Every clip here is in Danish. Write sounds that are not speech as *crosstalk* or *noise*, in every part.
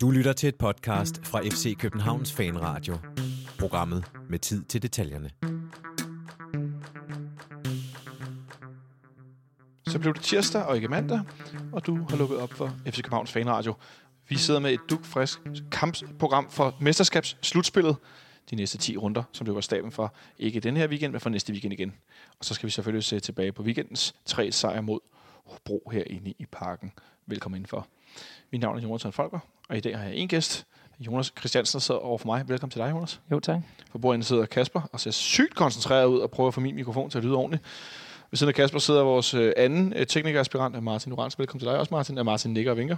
Du lytter til et podcast fra FC Københavns Fanradio. Programmet med tid til detaljerne. Så blev det tirsdag og ikke mandag, og du har lukket op for FC Københavns Fanradio. Vi sidder med et dugfrisk kampprogram for mesterskabsslutspillet. De næste 10 runder, som løber staben for. Ikke den her weekend, men for næste weekend igen. Og så skal vi selvfølgelig se tilbage på weekendens tre sejre mod Hobro herinde i parken. Velkommen indenfor. Mit navn er Jonathan Folker, og i dag har jeg en gæst. Jonas Christiansen der sidder over for mig. Velkommen til dig, Jonas. Jo, tak. På bordet sidder Kasper og ser sygt koncentreret ud og prøver at få min mikrofon til at lyde ordentligt. Ved siden af Kasper sidder vores øh, anden øh, teknikeraspirant, Martin Urans. Velkommen til dig også, Martin. Er Martin nikker og vinker.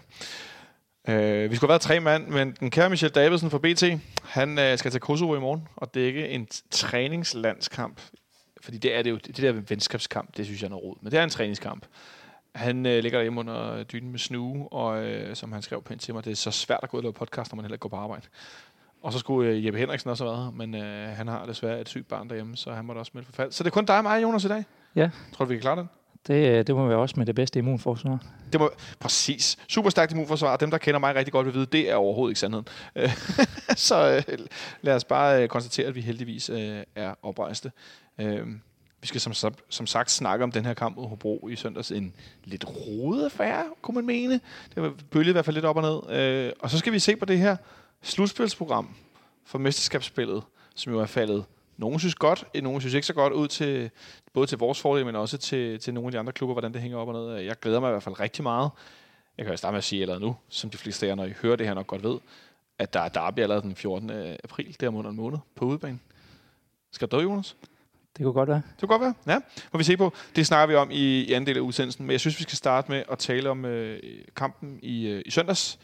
Uh, vi skulle have været tre mand, men den kære Michel Davidsen fra BT, han uh, skal til Kosovo i morgen og dække en træningslandskamp. Fordi det er det jo, det der venskabskamp, det synes jeg er noget rod. Men det er en træningskamp. Han øh, ligger derhjemme under dynen med snue, og øh, som han skrev pænt til mig, det er så svært at gå ud og lave podcast, når man heller ikke går på arbejde. Og så skulle øh, Jeppe Henriksen også have været men øh, han har desværre et sygt barn derhjemme, så han måtte også melde forfald. Så det er kun dig og mig, Jonas, i dag. Ja. Tror du, vi kan klare den? Det, det må være også med det bedste immunforsvar. Det må, præcis. Super stærkt immunforsvar. Dem, der kender mig rigtig godt, vil vide, det er overhovedet ikke sandheden. *laughs* så øh, lad os bare øh, konstatere, at vi heldigvis øh, er oprejste. Øh, vi skal som, som sagt snakke om den her kamp mod Hobro i søndags. En lidt rodet affære, kunne man mene. Det var bølget i hvert fald lidt op og ned. Øh, og så skal vi se på det her slutspilsprogram for mesterskabsspillet, som jo er faldet nogen synes godt, øh, nogen synes ikke så godt ud til både til vores fordel, men også til, til nogle af de andre klubber, hvordan det hænger op og ned. Jeg glæder mig i hvert fald rigtig meget. Jeg kan jo starte med at sige allerede nu, som de fleste af jer, når I hører det her nok godt ved, at der er derby allerede den 14. Øh, april, der om en måned, på udebane. Skal du, Jonas? Det kunne godt være. Det kunne godt være, ja. Må vi se på. Det snakker vi om i, i anden del af udsendelsen. Men jeg synes, vi skal starte med at tale om øh, kampen i, øh, i søndags,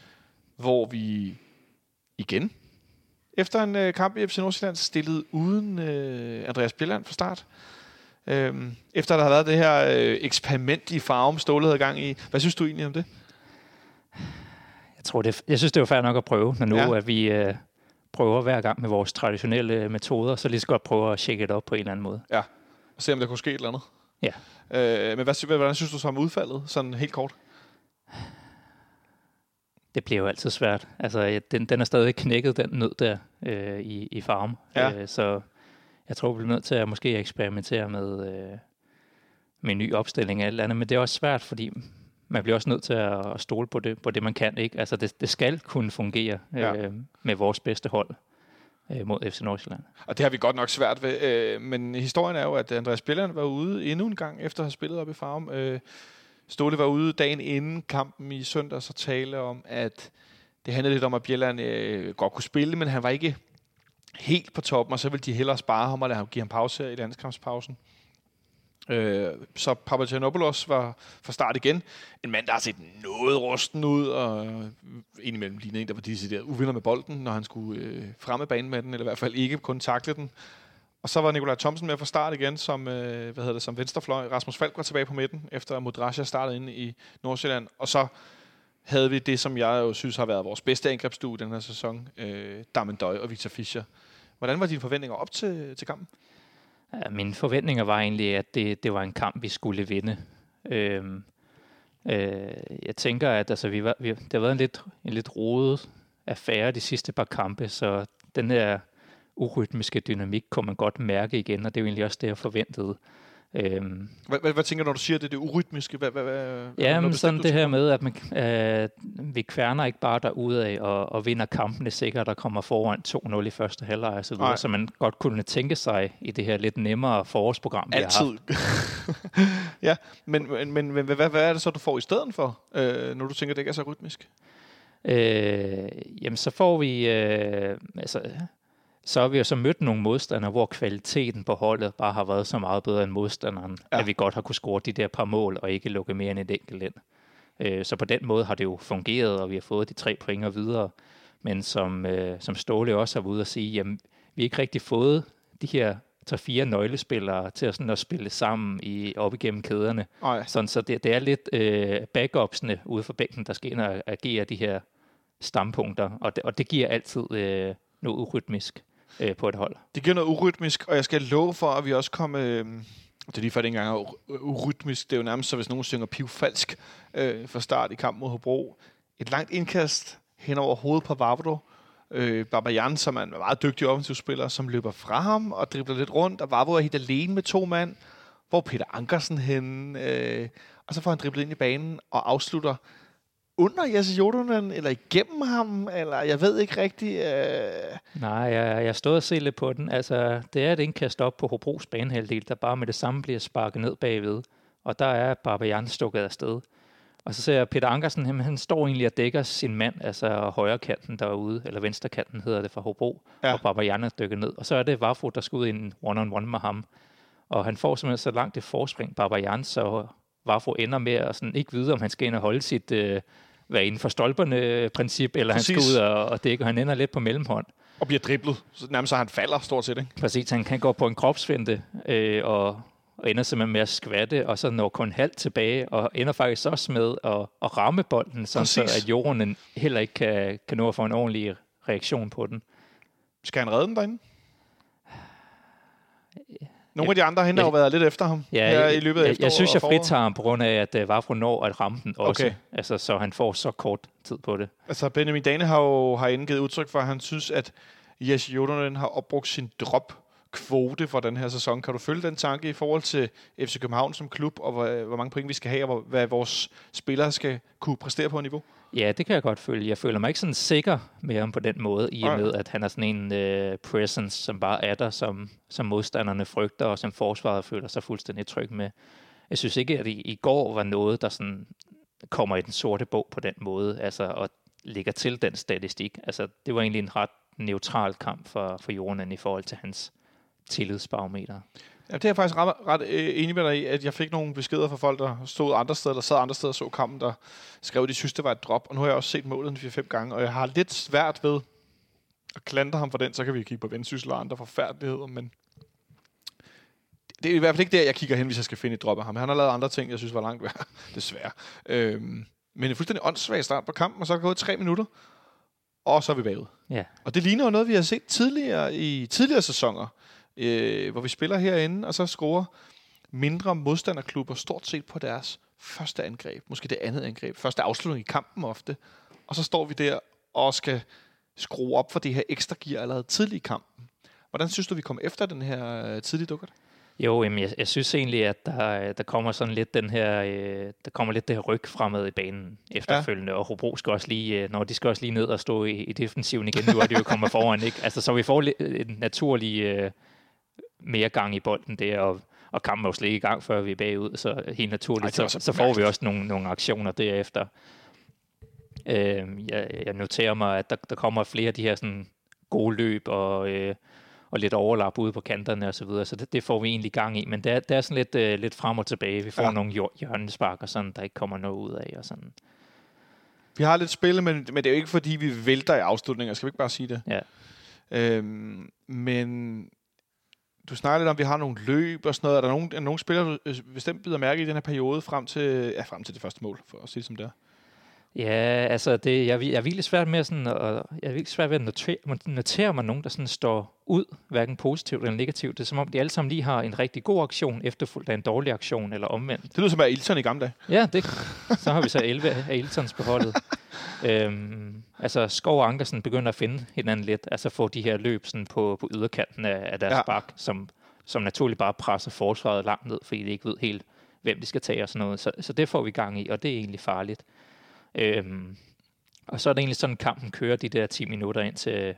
hvor vi igen, efter en øh, kamp i FC Nordsjælland, stillede uden øh, Andreas Bjelland fra start. Øhm, efter der har været det her øh, eksperiment i farven, Ståle havde gang i. Hvad synes du egentlig om det? Jeg tror, det, jeg synes, det var fair nok at prøve, når nu ja. at vi, øh, prøver hver gang med vores traditionelle metoder, så lige så godt prøve at tjekke det op på en eller anden måde. Ja, og se om der kunne ske et eller andet. Ja. Øh, men hvad, hvordan synes du så om udfaldet, sådan helt kort? Det bliver jo altid svært. Altså, den, den er stadig knækket, den nød der øh, i, i farm. Ja. Øh, så jeg tror, vi bliver nødt til at måske eksperimentere med, øh, med en ny opstilling alt andet. Men det er også svært, fordi man bliver også nødt til at stole på det, på det man kan. Ikke? Altså det, det skal kunne fungere ja. øh, med vores bedste hold øh, mod FC Nordsjælland. Og det har vi godt nok svært ved. Øh, men historien er jo, at Andreas Bjelland var ude endnu en gang efter at have spillet op i Farum. Øh, Ståle var ude dagen inden kampen i søndags og tale om, at det handlede lidt om, at Bjelland øh, godt kunne spille, men han var ikke helt på toppen, og så ville de hellere spare ham og lade ham give ham pause her i landskampspausen. Øh, så Papagiannopoulos var fra start igen. En mand, der har set noget rusten ud, og øh, indimellem lignede en, der var decideret uvinder med bolden, når han skulle øh, fremme banen med den, eller i hvert fald ikke kun takle den. Og så var Nikolaj Thomsen med fra start igen som, øh, hvad hedder det, som venstrefløj. Rasmus Falk var tilbage på midten, efter Modrasja startede inde i Nordsjælland. Og så havde vi det, som jeg jo synes har været vores bedste angrebsstue den her sæson, øh, Damendøj og Victor Fischer. Hvordan var dine forventninger op til, til kampen? Ja, mine forventninger var egentlig, at det, det var en kamp, vi skulle vinde. Øhm, øh, jeg tænker, at altså, vi var, vi, det har været en lidt, en lidt rodet affære de sidste par kampe, så den her urytmiske dynamik kunne man godt mærke igen, og det er jo egentlig også det, jeg forventede. Øhm, hvad, hvad, hvad tænker du, når du siger det, det urytmiske? Hvad, hvad, hvad, ja, men sådan det her med, at man, øh, vi kværner ikke bare af og, og vinder kampene sikkert, der kommer foran 2-0 i første halvleg og så videre, så man godt kunne tænke sig i det her lidt nemmere forårsprogram, vi Altid. har haft. *laughs* ja, men, men, men hvad, hvad, hvad er det så, du får i stedet for, øh, når du tænker, det ikke er så rytmisk? Øh, jamen, så får vi... Øh, altså, så har vi jo så mødt nogle modstandere, hvor kvaliteten på holdet bare har været så meget bedre end modstanderen, ja. at vi godt har kunne score de der par mål og ikke lukke mere end et enkelt ind. Øh, så på den måde har det jo fungeret, og vi har fået de tre point videre. Men som, øh, som Ståle også har været ude at sige, jamen, vi har ikke rigtig fået de her tre fire nøglespillere til at, sådan at spille sammen i, op igennem kæderne. Ej. Sådan, så det, det er lidt øh, backupsene ude for bænken, der skal ind og agere de her stampunkter, og det, og det giver altid øh, noget urytmisk øh, på et hold. Det giver noget urytmisk, og jeg skal love for, at vi også kommer... Øh, det er lige før, det ikke engang er urytmisk. Det er jo nærmest så, hvis nogen synger pivfalsk øh, fra start i kamp mod Hobro. Et langt indkast, hen over hovedet på Vavro. Øh, Babajan, som er en meget dygtig offensivspiller, som løber fra ham og dribler lidt rundt, og Vavro er helt alene med to mand. Hvor Peter Ankersen henne? Øh, og så får han driblet ind i banen og afslutter under Jesse Jodonen, eller igennem ham, eller jeg ved ikke rigtigt. Øh... Nej, jeg, jeg stod og se lidt på den. Altså, det er et indkast op på Hobros banehalvdel, der bare med det samme bliver sparket ned bagved. Og der er Barbajan stukket afsted. Og så ser jeg Peter Ankersen, han, han står egentlig og dækker sin mand, altså højre kanten derude, eller venstre kanten hedder det fra Hobro, ja. og Barbajan er dykket ned. Og så er det Vafro, der skal ud i en one-on-one med ham. Og han får simpelthen så langt det forspring, Barbajan, så Vafro ender med at sådan ikke vide, om han skal ind og holde sit øh, være inden for stolperne princip, eller Præcis. han skal ud og, og dække, og han ender lidt på mellemhånd. Og bliver driblet, så nærmest så han falder stort set, ikke? Præcis, han kan gå på en kropsfinte, øh, og, og ender simpelthen med at skvatte, og så når kun halvt tilbage, og ender faktisk også med at, at ramme bolden, sådan så at jorden heller ikke kan, kan nå at få en ordentlig reaktion på den. Skal han redde den derinde? Nogle af de andre hende har jo været lidt efter ham ja, her i løbet af Jeg, jeg synes, jeg fritager ham på grund af, at uh, Vafro når at ramme den også. Okay. Altså, så han får så kort tid på det. Altså, Benjamin Dane har jo har indgivet udtryk for, at han synes, at Jes Jodonen har opbrugt sin drop kvote for den her sæson. Kan du følge den tanke i forhold til FC København som klub, og hvor, hvor mange point vi skal have, og hvad vores spillere skal kunne præstere på niveau? Ja, det kan jeg godt føle. Jeg føler mig ikke sådan sikker med ham på den måde, i og med, at han er sådan en uh, presence, som bare er der, som, som modstanderne frygter, og som forsvaret føler sig fuldstændig tryg med. Jeg synes ikke, at i, i går var noget, der sådan kommer i den sorte bog på den måde, altså og ligger til den statistik. Altså, det var egentlig en ret neutral kamp for, for Jordan i forhold til hans tillidsbarometer. Ja, det er jeg faktisk ret, ret øh, enig med dig i, at jeg fik nogle beskeder fra folk, der stod andre steder, der sad andre steder og så kampen, der skrev, at de synes, det var et drop. Og nu har jeg også set målet 4-5 gange, og jeg har lidt svært ved at klandre ham for den, så kan vi kigge på vendsyssel og andre forfærdeligheder, men det er i hvert fald ikke der, jeg kigger hen, hvis jeg skal finde et drop af ham. Han har lavet andre ting, jeg synes var langt værd, *laughs* desværre. Øhm, men en fuldstændig åndssvag start på kampen, og så er det gået tre minutter, og så er vi bagud. Ja. Og det ligner jo noget, vi har set tidligere i tidligere sæsoner øh, hvor vi spiller herinde, og så scorer mindre modstanderklubber stort set på deres første angreb, måske det andet angreb, første afslutning i kampen ofte, og så står vi der og skal skrue op for det her ekstra gear allerede tidligt i kampen. Hvordan synes du, vi kommer efter den her øh, tidlige dukker? Jo, jamen, jeg, jeg synes egentlig, at der, der kommer sådan lidt den her, øh, der kommer lidt det her ryg fremad i banen efterfølgende, ja. og Hobro skal også lige, øh, når de skal også lige ned og stå i, i defensiven igen, nu er de jo kommet foran, ikke? Altså, så vi får lidt, en naturlig øh, mere gang i bolden der, og, og kampen er jo slet ikke i gang, før vi er bagud, så helt naturligt, Ej, så, så får vi også nogle, nogle aktioner derefter. Øh, jeg, jeg noterer mig, at der, der kommer flere af de her sådan, gode løb og, øh, og lidt overlap ude på kanterne og så videre, så det, det får vi egentlig gang i, men det er, det er sådan lidt, øh, lidt frem og tilbage. Vi får ja. nogle hjørnespark og sådan, der ikke kommer noget ud af og sådan. Vi har lidt spil, men, men det er jo ikke fordi, vi vælter i afslutninger. Skal vi ikke bare sige det? Ja. Øhm, men du snakker lidt om, at vi har nogle løb og sådan noget. Er der nogen, er der nogen spillere, du øh, bestemt bider mærke i den her periode frem til, ja, frem til det første mål, for at sige det som det er? Ja, altså det, jeg, jeg er virkelig svært med sådan, og jeg er virkelig svært ved at notere, notere mig nogen, der sådan står ud, hverken positivt eller negativt. Det er som om, de alle sammen lige har en rigtig god aktion, efterfulgt af en dårlig aktion, eller omvendt. Det lyder som at Ilton i gamle dage. Ja, det, så har vi så 11 af Iltons beholdet. *laughs* øhm, altså Skov og Ankersen begynder at finde hinanden lidt, altså få de her løb sådan på, på yderkanten af, af deres ja. bak, som, som naturligt bare presser forsvaret langt ned, fordi de ikke ved helt, hvem de skal tage og sådan noget. Så, så det får vi gang i, og det er egentlig farligt. Øhm, og så er det egentlig sådan, at kampen kører de der 10 minutter ind til,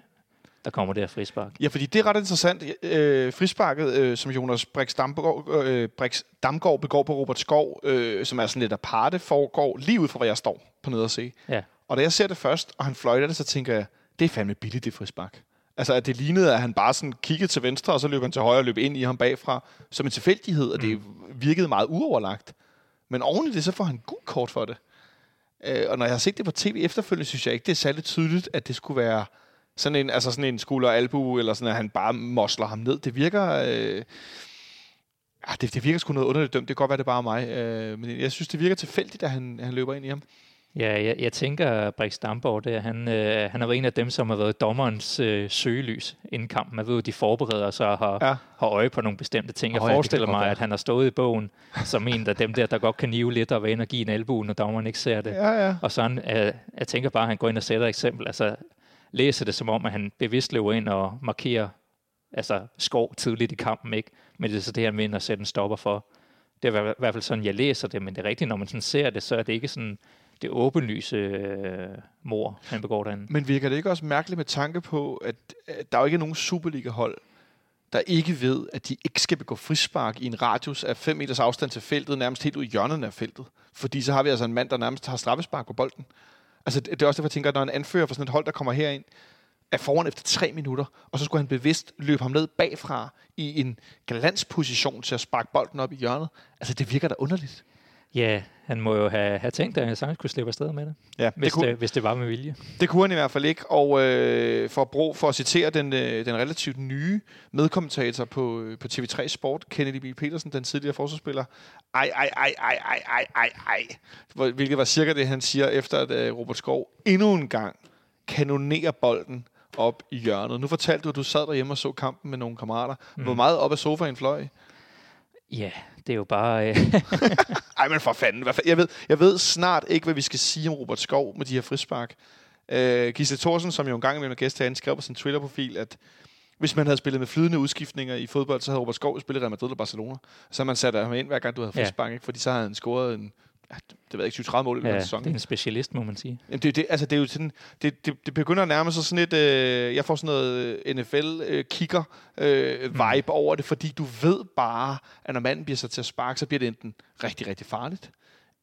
der kommer det her frispark. Ja, fordi det er ret interessant. Øh, frisparket, øh, som Jonas Brix Damgaard, øh, Brix Damgaard begår på Robert Skov, øh, som er sådan lidt aparte, foregår lige ud fra, hvor jeg står på nede og se. Ja. Og da jeg ser det først, og han fløjter det, så tænker jeg, det er fandme billigt, det frispark. Altså, at det lignede, at han bare sådan kiggede til venstre, og så løb han til højre og løb ind i ham bagfra, som en tilfældighed, og det mm. virkede meget uoverlagt. Men oven i det, så får han gul kort for det. Øh, og når jeg har set det på tv efterfølgende, synes jeg ikke, det er særligt tydeligt, at det skulle være sådan en, altså sådan en skulder albu, eller sådan, at han bare mosler ham ned. Det virker... Øh, ja, det, det virker sgu noget underligt dømt. Det kan godt være, det er bare mig. Øh, men jeg synes, det virker tilfældigt, at han, han løber ind i ham. Ja, jeg, jeg tænker, Brix Damborg, der, han, øh, han er en af dem, som har været dommerens øh, søgelys inden kampen. Man ved jo, de forbereder sig og har, Ja. ja. har øje på nogle bestemte ting. Jeg oh, ja, forestiller godt mig, være. at han har stået i bogen som en af dem der, der godt kan nive lidt og være inde og give en albu, når dommeren ikke ser det. Ja, ja. Og sådan, øh, jeg tænker bare, at han går ind og sætter et eksempel. Altså, læser det som om, at han bevidst løber ind og markerer altså, skov tidligt i kampen, ikke? Men det er så det her med at sætte en stopper for. Det er i hvert fald sådan, jeg læser det, men det er rigtigt, når man sådan ser det, så er det ikke sådan det åbenlyse øh, mor, han begår derinde. Men virker det ikke også mærkeligt med tanke på, at, at der er jo ikke er nogen Superliga-hold, der ikke ved, at de ikke skal begå frispark i en radius af 5 meters afstand til feltet, nærmest helt ud i hjørnerne af feltet. Fordi så har vi altså en mand, der nærmest har straffespark på bolden. Altså, det det er også derfor, jeg tænker, at når en anfører for sådan et hold, der kommer herind, er foran efter tre minutter, og så skulle han bevidst løbe ham ned bagfra i en glansposition til at sparke bolden op i hjørnet. Altså, det virker da underligt. Ja, han må jo have, have tænkt, at han sagtens kunne slippe afsted med det, Ja, hvis, det, hvis det var med vilje. Det kunne han i hvert fald ikke, og øh, for, brug, for at citere den, øh, den relativt nye medkommentator på, øh, på TV3 Sport, Kennedy B. Petersen, den tidligere forsvarsspiller, ej, ej, ej, ej, ej, ej, ej, ej, hvilket var cirka det, han siger, efter at øh, Robert Skov endnu en gang kanonerer bolden op i hjørnet. Nu fortalte du, at du sad derhjemme og så kampen med nogle kammerater. Mm. Hvor meget op ad sofaen fløj? Ja, det er jo bare... Øh, *laughs* Ej, men for fanden. Hvad jeg, ved, jeg ved snart ikke, hvad vi skal sige om Robert Skov med de her frispark. Øh, Gisle Thorsen, som jo engang imellem er gæst herinde, skrev på sin Twitter-profil, at hvis man havde spillet med flydende udskiftninger i fodbold, så havde Robert Skov spillet i Real Madrid eller Barcelona. Så man sat ham ind, hver gang du havde Ja. frispark, ikke? fordi så havde han scoret en, ja, det ved jeg ikke, 20-30 mål i ja, sæson. det er en specialist, må man sige. Jamen, det, det, altså, det er jo sådan, det, det, det begynder at nærme sig sådan et, øh, jeg får sådan noget NFL-kicker øh, vibe mm. over det, fordi du ved bare, at når manden bliver sat til at sparke, så bliver det enten rigtig, rigtig farligt,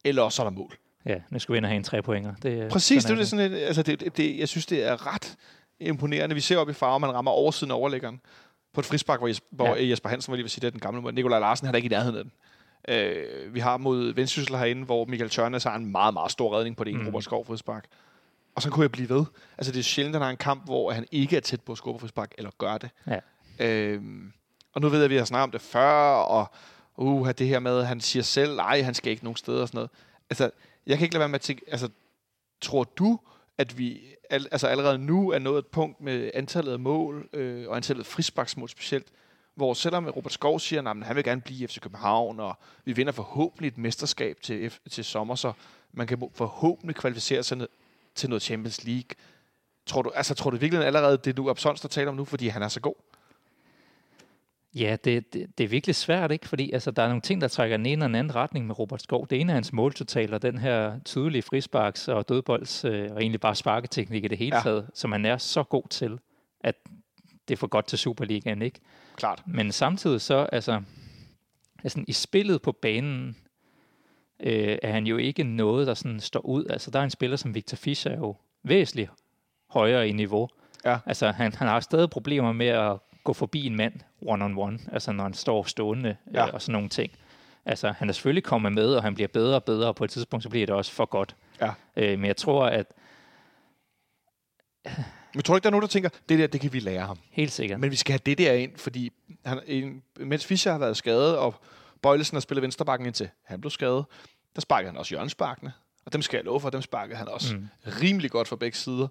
eller også er der mål. Ja, nu skal vi ind og have en tre pointer. Det, er- Præcis, det er sådan det sådan et, altså det, det, jeg synes, det er ret imponerende. Vi ser op i farve, man rammer oversiden af overlæggeren på et frispark, hvor Jesper, hvor Ja. Jesper Hansen var lige ved at sige, det er den gamle måde. Nikolaj Larsen han er ikke i nærheden af den. Øh, vi har mod Vendsyssel herinde, hvor Michael Tørnes har en meget, meget stor redning på det ene mm. Robert Skov frispark. Og så kunne jeg blive ved. Altså det er sjældent, at han har en kamp, hvor han ikke er tæt på at skubbe frispark, eller gør det. Ja. Øhm, og nu ved jeg, at vi har snakket om det før, og uh, det her med, at han siger selv, nej, han skal ikke nogen steder og sådan noget. Altså, jeg kan ikke lade være med at tænke, altså, tror du, at vi al, altså allerede nu er nået et punkt med antallet af mål, øh, og antallet af frisparksmål specielt, hvor selvom Robert Skov siger, at han vil gerne blive i FC København, og vi vinder forhåbentlig et mesterskab til, til sommer, så man kan forhåbentlig kvalificere sig ned, til noget Champions League. Tror du, altså, tror du virkelig allerede, det er nu Absons, der taler om nu, fordi han er så god? Ja, det, det, det er virkelig svært, ikke? Fordi altså, der er nogle ting, der trækker den ene og den anden retning med Robert Skov. Det ene er hans måltotaler, den her tydelige frisparks- og dødbolds, øh, og egentlig bare sparketeknik i det hele ja. taget, som han er så god til, at det er for godt til Superligaen, ikke? Klart. Men samtidig så, altså, altså i spillet på banen, øh, er han jo ikke noget, der sådan står ud. Altså, der er en spiller som Victor Fischer er jo væsentligt højere i niveau. Ja. Altså, han, han har stadig problemer med at gå forbi en mand one-on-one, altså når han står stående Ja. ja. øh, og sådan nogle ting. Altså, han er selvfølgelig kommet med, og han bliver bedre og bedre, og på et tidspunkt så bliver det også for godt. Ja. Øh, men jeg tror, at Men tror du ikke, der er nogen, der tænker, det der, det kan vi lære ham? helt sikkert, Men vi skal have det der ind, fordi han, en, mens Fischer har været skadet, og Bøjlesen har spillet venstrebakken indtil han blev skadet, der sparkede han også hjørnesparkene. Og dem skal jeg love for, dem sparkede han også mm. Rimelig godt fra begge sider.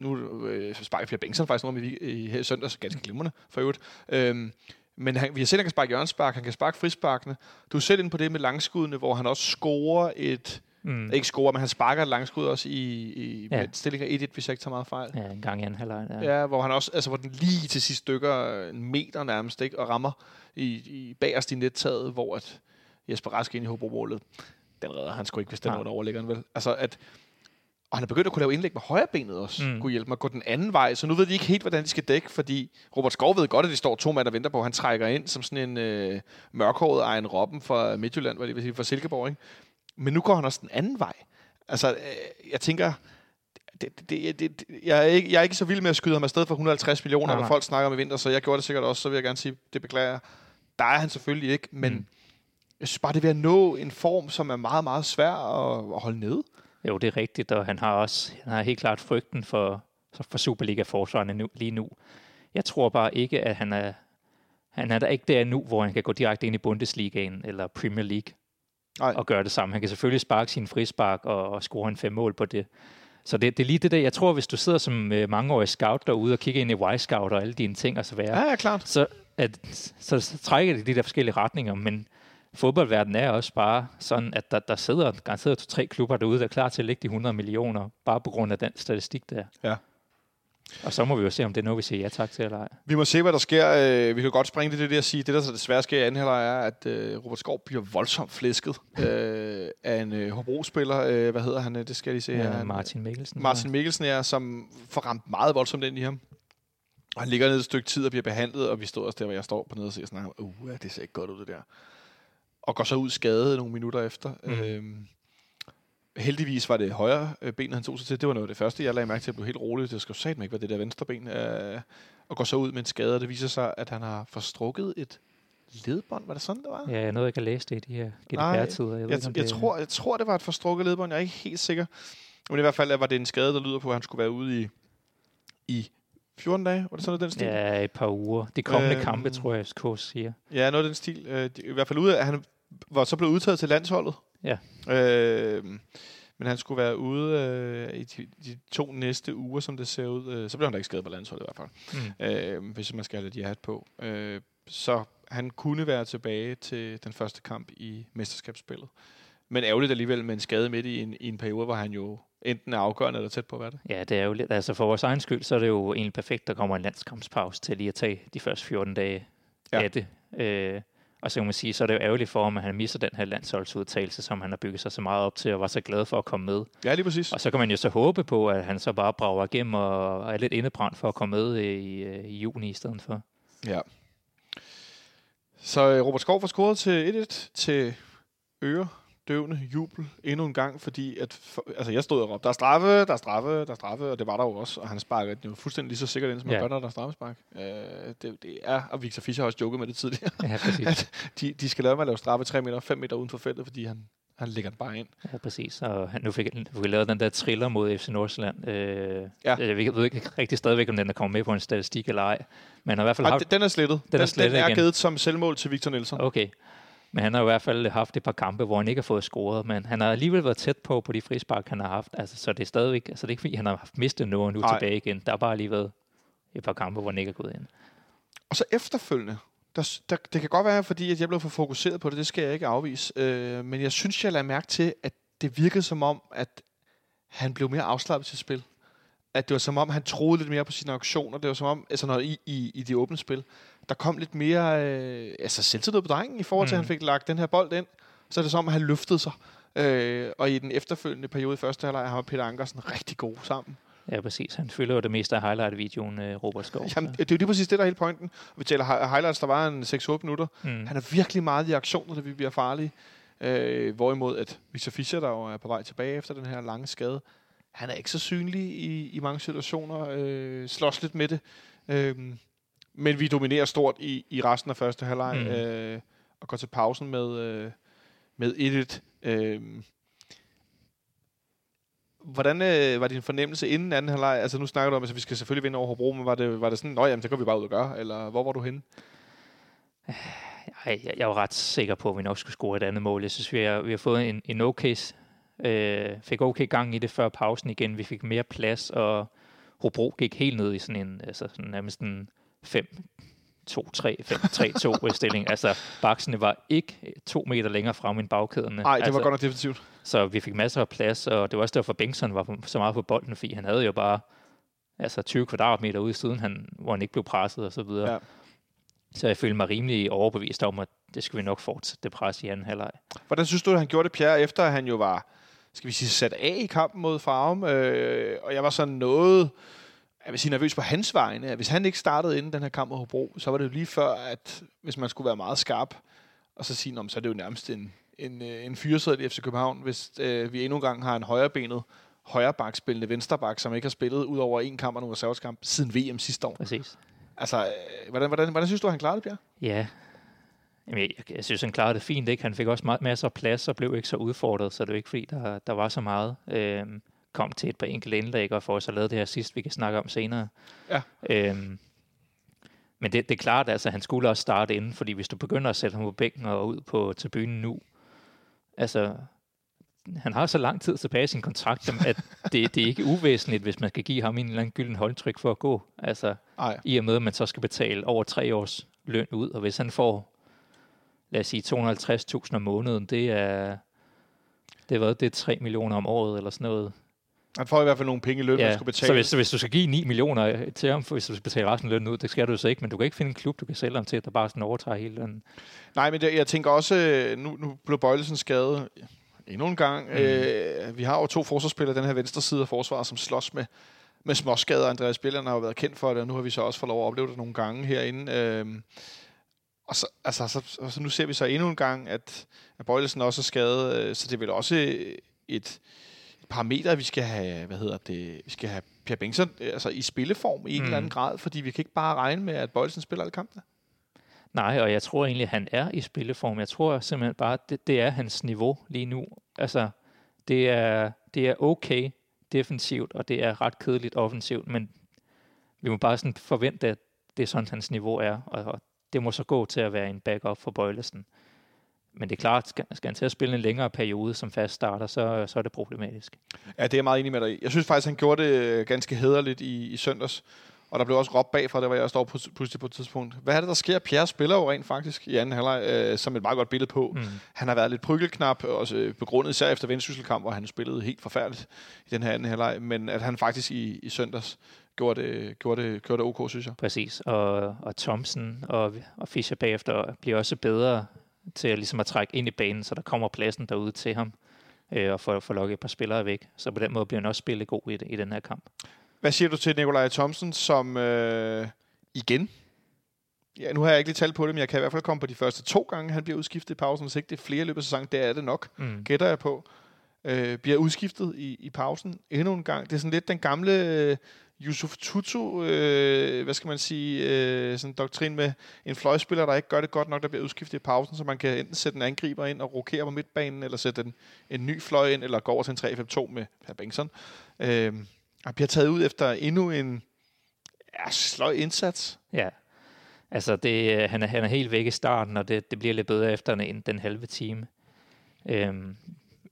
Nu øh, sparker Pierre Bengtsson faktisk noget med i, i, her i søndags, ganske glimrende for øvrigt. Øhm, men han, vi har set, at han kan sparke hjørnespark, han kan sparke frisparkene. Du er selv inde på det med langskuddene, hvor han også scorer et... mm. Ikke scorer, men han sparker et langskud også i, i Ja. stillinger 1-1, hvis jeg ikke tager meget fejl. ja, en gang i anden halvleg. Ja. Ja, hvor han også, altså hvor den lige til sidst dykker en meter nærmest, ikke? og rammer i, i bagerst i nettaget, hvor at Jesper Rask ind i Hobro-målet. Den redder han sgu ikke, hvis den var overlæggeren, vel? Altså at, og han er begyndt at kunne lave indlæg med højre benet også, mm. Kunne hjælpe mig at gå den anden vej, så nu ved de ikke helt, hvordan de skal dække, fordi Robert Skov ved godt, at de står to mand og venter på, han trækker ind som sådan en øh, mørkhåret Ejn Robben fra Midtjylland, hvad det vil sige, fra Silkeborg, ikke? Men nu går han også den anden vej. Altså, øh, jeg tænker, det, det, det, det, jeg, er ikke, jeg er ikke så vild med at skyde ham afsted for 150 millioner, Nej, når nej. folk snakker om i vinter, så jeg gjorde det sikkert også, så vil jeg gerne sige, det beklager jeg. Der er han selvfølgelig ikke, men mm. Mm. jeg synes bare, det er ved at nå en form, som er meget, meget svær at, at holde nede. Jo, det er rigtigt, og han har også han har helt klart frygten for, for Superliga-forsvarerne nu, lige nu. Jeg tror bare ikke, at han er, han er der ikke der nu, hvor han kan gå direkte ind i Bundesligaen eller Premier League. Nej. at gøre det samme. Han kan selvfølgelig sparke sin frispark og, og score en fem mål på det. Så det, det er lige det der, jeg tror, hvis du sidder som øh, mangeårig scout derude og kigger ind i Y-Scout og alle dine ting og så være, Ja, ja, klart. så, at, så, så trækker det de der forskellige retninger, men fodboldverdenen er også bare sådan, at der, der sidder garanteret to-tre klubber derude, der er klar til at lægge de 100 millioner, bare på grund af den statistik der. Ja. Og så må vi jo se, om det er noget, vi siger ja tak til eller ej. Vi må se, hvad der sker. Øh, Vi kan godt springe det, det der og sige. Det, der så desværre sker i anden halvleg, er, at øh, Robert Skov bliver voldsomt flæsket øh, af en øh, Hobro-spiller. Hvad hedder han? Det skal jeg lige se her. Ja, Martin Mikkelsen. Martin Mikkelsen er, som får ramt meget voldsomt ind i ham. Og han ligger ned et stykke tid og bliver behandlet, og vi står også der, hvor jeg står på nede og ser sådan, uh, ja, det ser ikke godt ud, det der. Og går så ud skadet nogle minutter efter. Mm. Øhm, heldigvis var det højre øh, ben, han tog sig til. Det var noget af det første, jeg lagde mærke til. Jeg blev helt rolig. Det skal satme ikke være det der venstre ben. Øh, og går så ud med en skade, og det viser sig, at han har forstrukket et ledbånd. Var det sådan, det var? Ja, jeg nåede ikke at læse det i de her GDPR-tider. Jeg, Jeg, ikke, jeg, det- tror, jeg tror, det var et forstrukket ledbånd. Jeg er ikke helt sikker. Men i hvert fald var det en skade, der lyder på, at han skulle være ude i, i 14 dage. Var det sådan noget, den stil? Ja, et par uger. De kommende Øhm, kampe, tror jeg, FCK siger. Ja, noget af den stil. Øh, I hvert fald ude af, han var så blevet udtaget til landsholdet. Ja. Øh, men han skulle være ude øh, i de, de to næste uger, som det ser ud. Øh, så blev han da ikke skadet på landsholdet i hvert fald. Mm. Øh, hvis man skal have lidt hat på. Øh, så han kunne være tilbage til den første kamp i mesterskabsspillet. Men ærgerligt alligevel med en skade midt i en, i en periode, hvor han jo enten er afgørende eller tæt på at være det. Ja, det er jo lidt. Altså for vores egen skyld, så er det jo egentlig perfekt, der kommer en landskampspause til lige at tage de første 14 dage Ja. af det. Øh, og så kan man sige, så er det jo ærgerligt for ham, at han misser den her landsholdsudtagelse, som han har bygget sig så meget op til, og var så glad for at komme med. Ja, lige præcis. Og så kan man jo så håbe på, at han så bare brager igennem og er lidt indebrændt for at komme med i, øh, i juni i stedet for. Ja. Så øh, Robert Skov får scoret til 1-1 til øre døvende jubel endnu en gang, fordi at, for, altså jeg stod og råbte, der er straffe, der er straffe, der er straffe, og det var der jo også, og han sparkede den jo fuldstændig lige så sikkert ind, som Ja. han gør, når der er straffespark. Øh, det, det er, og Victor Fischer har også joket med det tidligere, Ja, præcis. *laughs* at de, de skal lade med at lave straffe 3 meter, 5 meter uden for feltet, fordi han, han lægger den bare ind. Ja, præcis. Og han, nu fik vi lavet den der triller mod FC Nordsjælland. Øh, Ja. Jeg ved ikke rigtig stadigvæk, om den er kommet med på en statistik eller ej. Men har i hvert fald Ej, haft... den- er slettet. Den er den, slettet den er igen. givet som selvmål til Victor Nielsen. Okay. Men han har i hvert fald haft et par kampe, hvor han ikke har fået scoret, men han har alligevel været tæt på på de frispark, han har haft. Altså, så det er stadigvæk, altså det er ikke fordi, han har haft mistet noget og nu Nej. Tilbage igen. Der har bare lige været et par kampe, hvor han ikke er gået ind. Og så efterfølgende, der, der, det kan godt være, fordi at jeg blev for fokuseret på det, det skal jeg ikke afvise, øh, men jeg synes, jeg lader mærke til, at det virkede som om, at han blev mere afslappet til spil. At det var som om, han troede lidt mere på sine aktioner. Det var som om, altså når i, i, i de åbne spil, der kom lidt mere øh, altså selvtillid på drengen, i forhold til, at Mm. han fik lagt den her bold ind. Så er det som om, han løftede sig. Øh, og i den efterfølgende periode i første halvleg, har Peter Ankersen rigtig god sammen. Ja, præcis. Han fylder jo det meste af highlight-videoen, øh, Robert Skov. Jamen, det er jo lige præcis det, der er hele pointen. Vi taler hi- highlights, der var en 6-8 minutter. mm. Han er virkelig meget i aktioner, da vi bliver farlige. Øh, hvorimod at Victor Fischer, der jo er på vej tilbage efter den her lange skade, han er ikke så synlig i, i mange situationer, øh, slås lidt med det. Øh, men vi dominerer stort i, i resten af første halvleg, Mm. øh, og går til pausen med, øh, med 1-1. Øh, hvordan øh, var din fornemmelse inden anden halvleg? Altså nu snakker du om, at vi skal selvfølgelig vinde over Hobro, men var det, var det sådan, nå jamen, det går vi bare ud og gøre, eller hvor var du henne? Ej, jeg, jeg var ret sikker på, at vi nok skulle score et andet mål. Jeg synes, vi har, vi har fået en, en okay, øh, fik okay gang i det før pausen igen. Vi fik mere plads, og Hobro gik helt ned i sådan en, altså sådan nærmest en 5 2, 3, 5, 3, 2 stilling. Altså, baksene var ikke to meter længere fremme end bagkæderne. Nej, det altså, var godt nok defensivt. Så vi fik masser af plads, og det var også derfor, Bengtsson var så meget på bolden, fordi han havde jo bare altså 20 kvadratmeter ude i siden, han, hvor han ikke blev presset og så videre. Ja. Så jeg følte mig rimelig overbevist om, at det skulle vi nok fortsætte det pres i anden halvleg. Hvordan synes du, at han gjorde det, Pierre, efter at han jo var, skal vi sige, sat af i kampen mod Farum? Øh, og jeg var sådan noget, jeg vil sige, nervøs på hans vegne. At hvis han ikke startede inden den her kamp mod Hobro, så var det jo lige før, at hvis man skulle være meget skarp, og så sige, "Nå, men så er det jo nærmest en, en, øh, en fyreseddel i FC København, hvis øh, vi endnu en gang har en højrebenet, højrebackspillende venstreback, som ikke har spillet ud over en kamp og nogle reserveskamp siden VM sidste år. Præcis. Altså, øh, hvordan, hvordan, hvordan synes du, han klarede det, Pierre? Ja. Jamen, jeg, jeg synes, han klarede det fint. Ikke? Han fik også meget, masser af plads og blev ikke så udfordret, så det jo ikke fordi, der, der var så meget. Øhm, kom til et par enkelte indlæg og får så lavet det her sidst, vi kan snakke om senere. Ja. Øhm, men det, det er klart, altså han skulle også starte inden, fordi hvis du begynder at sætte ham på bænken og ud på tribunen nu, altså, han har så lang tid tilbage i sin kontrakt, at *laughs* det, det er ikke uvæsentligt, hvis man skal give ham en eller anden gylden holdtryk for at gå. Altså, Nej. i og med, at man så skal betale over tre års løn ud, og hvis han får, lad os sige, 250.000 om måneden, det er, det er, hvad, det er 3 millioner om året, eller sådan noget. Han får i hvert fald nogle penge i løn, ja, man skal betale. Så hvis, så hvis du skal give 9 millioner til ham, hvis du skal betale resten af lønnen ud, det skal du så ikke, men du kan ikke finde en klub, du kan sælge ham til, der bare sådan overtager hele lønnen. Nej, men det, jeg tænker også, øh, nu, nu blev Bøjlesen skadet endnu en gang. Mm. Øh, vi har jo to forsvarsspillere, den her venstre side af forsvaret, som slås med, med småskader. Andreas Bjelland har jo været kendt for det, og nu har vi så også fået lov at opleve det nogle gange herinde. Øh, og så, altså, så, så nu ser vi så endnu en gang, at, at Bøjlesen også er skadet, øh, så det er vel også et, et parameter, vi skal have, hvad hedder det, vi skal have Pierre Bengtsson altså i spilleform i en mm. eller anden grad, fordi vi kan ikke bare regne med, at Bøjlesen spiller alle kampene. Nej, og jeg tror egentlig, at han er i spilleform. Jeg tror simpelthen bare, at det, det er hans niveau lige nu. Altså, det er, det er okay defensivt, og det er ret kedeligt offensivt, men vi må bare sådan forvente, at det er sådan, hans niveau er, og, og det må så gå til at være en backup for Bøjlesen. Men det er klart, skal, skal han til at spille en længere periode som fast starter, så, så er det problematisk. Ja, det er jeg meget enig med dig i. Jeg synes faktisk, han gjorde det ganske hederligt i, i søndags. Og der blev også råbt bagfra, det var jeg står pludselig på et tidspunkt. Hvad er det, der sker? Pierre spiller jo rent faktisk i anden halvleg, øh, som et meget godt billede på. Mm. Han har været lidt prykkelknap, også begrundet især efter Vendsysselkamp, hvor han spillede helt forfærdeligt i den her anden halvleg. Men at han faktisk i, i søndags gjorde det, gjorde, det, gjorde det ok, synes jeg. Præcis, og, og Thompson og, og Fischer bagefter bliver også bedre til at, ligesom at trække ind i banen, så der kommer pladsen derude til ham øh, og få, få lukket et par spillere væk. Så på den måde bliver han også spillet god i, i den her kamp. Hvad siger du til Nikolaj Thomsen, som øh, igen, ja, nu har jeg ikke lige talt på det, men jeg kan i hvert fald komme på de første to gange, han bliver udskiftet i pausen. Hvis ikke det er flere løb af sæsonen, det er det nok, mm. gætter jeg på. Øh, bliver udskiftet i, i pausen endnu en gang. Det er sådan lidt den gamle øh, Yusuf Tutu, øh, hvad skal man sige, øh, sådan en doktrin med en fløjspiller, der ikke gør det godt nok, der bliver udskiftet i pausen, så man kan enten sætte en angriber ind og rokere på midtbanen, eller sætte en, en ny fløj ind, eller gå over til en 3-5-2 med Per Bengtsson. Øh, og bliver taget ud efter endnu en ja, sløj indsats. Ja, altså det, øh, han, er, han er helt væk i starten, og det, det bliver lidt bedre efter en, den halve time. Øh,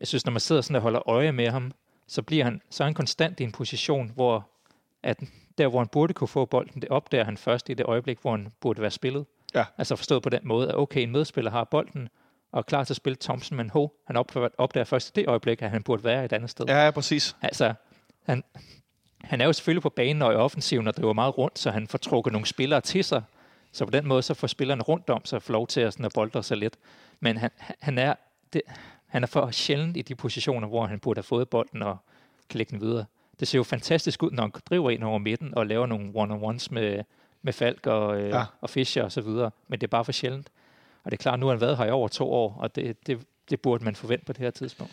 jeg synes, når man sidder sådan og holder øje med ham, så bliver han, så er han konstant i en position, hvor at der, hvor han burde kunne få bolden, det opdager han først i det øjeblik, hvor han burde være spillet. Ja. Altså forstået på den måde, at okay, en medspiller har bolden, og er klar til at spille Thompson, men ho, han opdager først i det øjeblik, at han burde være et andet sted. Ja, ja præcis. Altså, han, han er jo selvfølgelig på banen og i offensiven og driver meget rundt, så han får trukket nogle spillere til sig. Så på den måde, så får spillerne rundt om sig får lov til at, sådan at boldre sig lidt. Men han, han, er, det, han er for sjældent i de positioner, hvor han burde have fået bolden og kan lægge den videre. Det ser jo fantastisk ud, når han driver ind over midten og laver nogle one-on-ones med, med Falk og, øh, ja. og Fischer og så videre. Men det er bare for sjældent. Og det er klart, nu har han været her i over to år, og det, det, det burde man forvente på det her tidspunkt.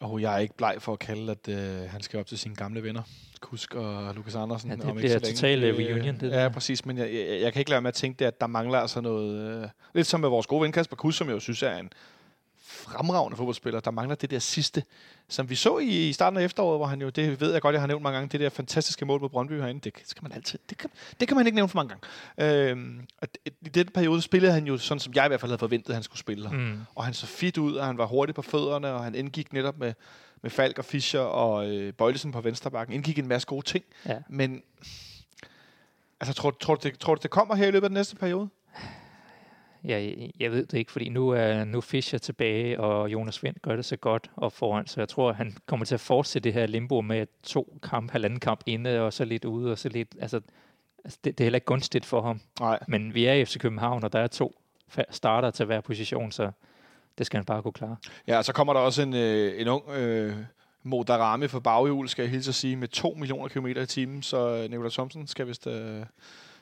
Og jeg er ikke bleg for at kalde, at øh, han skal op til sine gamle venner. Kusk og Lukas Andersen. Ja, det bliver totalt øh, reunion. Det ja, der. præcis. Men jeg, jeg, jeg kan ikke lade med at tænke det, at der mangler altså noget... Øh, lidt som med vores gode ven Kasper Kusk, som jeg jo synes er en fremragende fodboldspiller. Der mangler det der sidste, som vi så i, i starten af efteråret, hvor han jo, det ved jeg godt, jeg har nævnt mange gange, det der fantastiske mål på Brøndby herinde, det, skal man altid, det kan, det kan man ikke nævne for mange gange. Øhm, og i den periode spillede han jo sådan, som jeg i hvert fald havde forventet, at han skulle spille. Mm. Og han så fit ud, og han var hurtig på fødderne, og han indgik netop med, med Falk og Fischer og øh, Bøjlesen på venstrebakken. Indgik en masse gode ting. Ja. Men altså, tror, tror, du, det, tror det kommer her i løbet af den næste periode? Ja, jeg ved det ikke, fordi nu er nu Fischer tilbage, og Jonas Vind gør det så godt og foran, så jeg tror, han kommer til at fortsætte det her limbo med to kamp, halvanden kamp inde, og så lidt ude, og så lidt, altså, altså det, det er heller ikke gunstigt for ham. Nej. Men vi er i FC København, og der er to starter til hver position, så det skal han bare kunne klare. Ja, så kommer der også en, øh, en ung øh, Modarami for baghjul, skal jeg hilse at sige, med 2 millioner kilometer i timen, så Nikolaj Thomsen skal vist øh,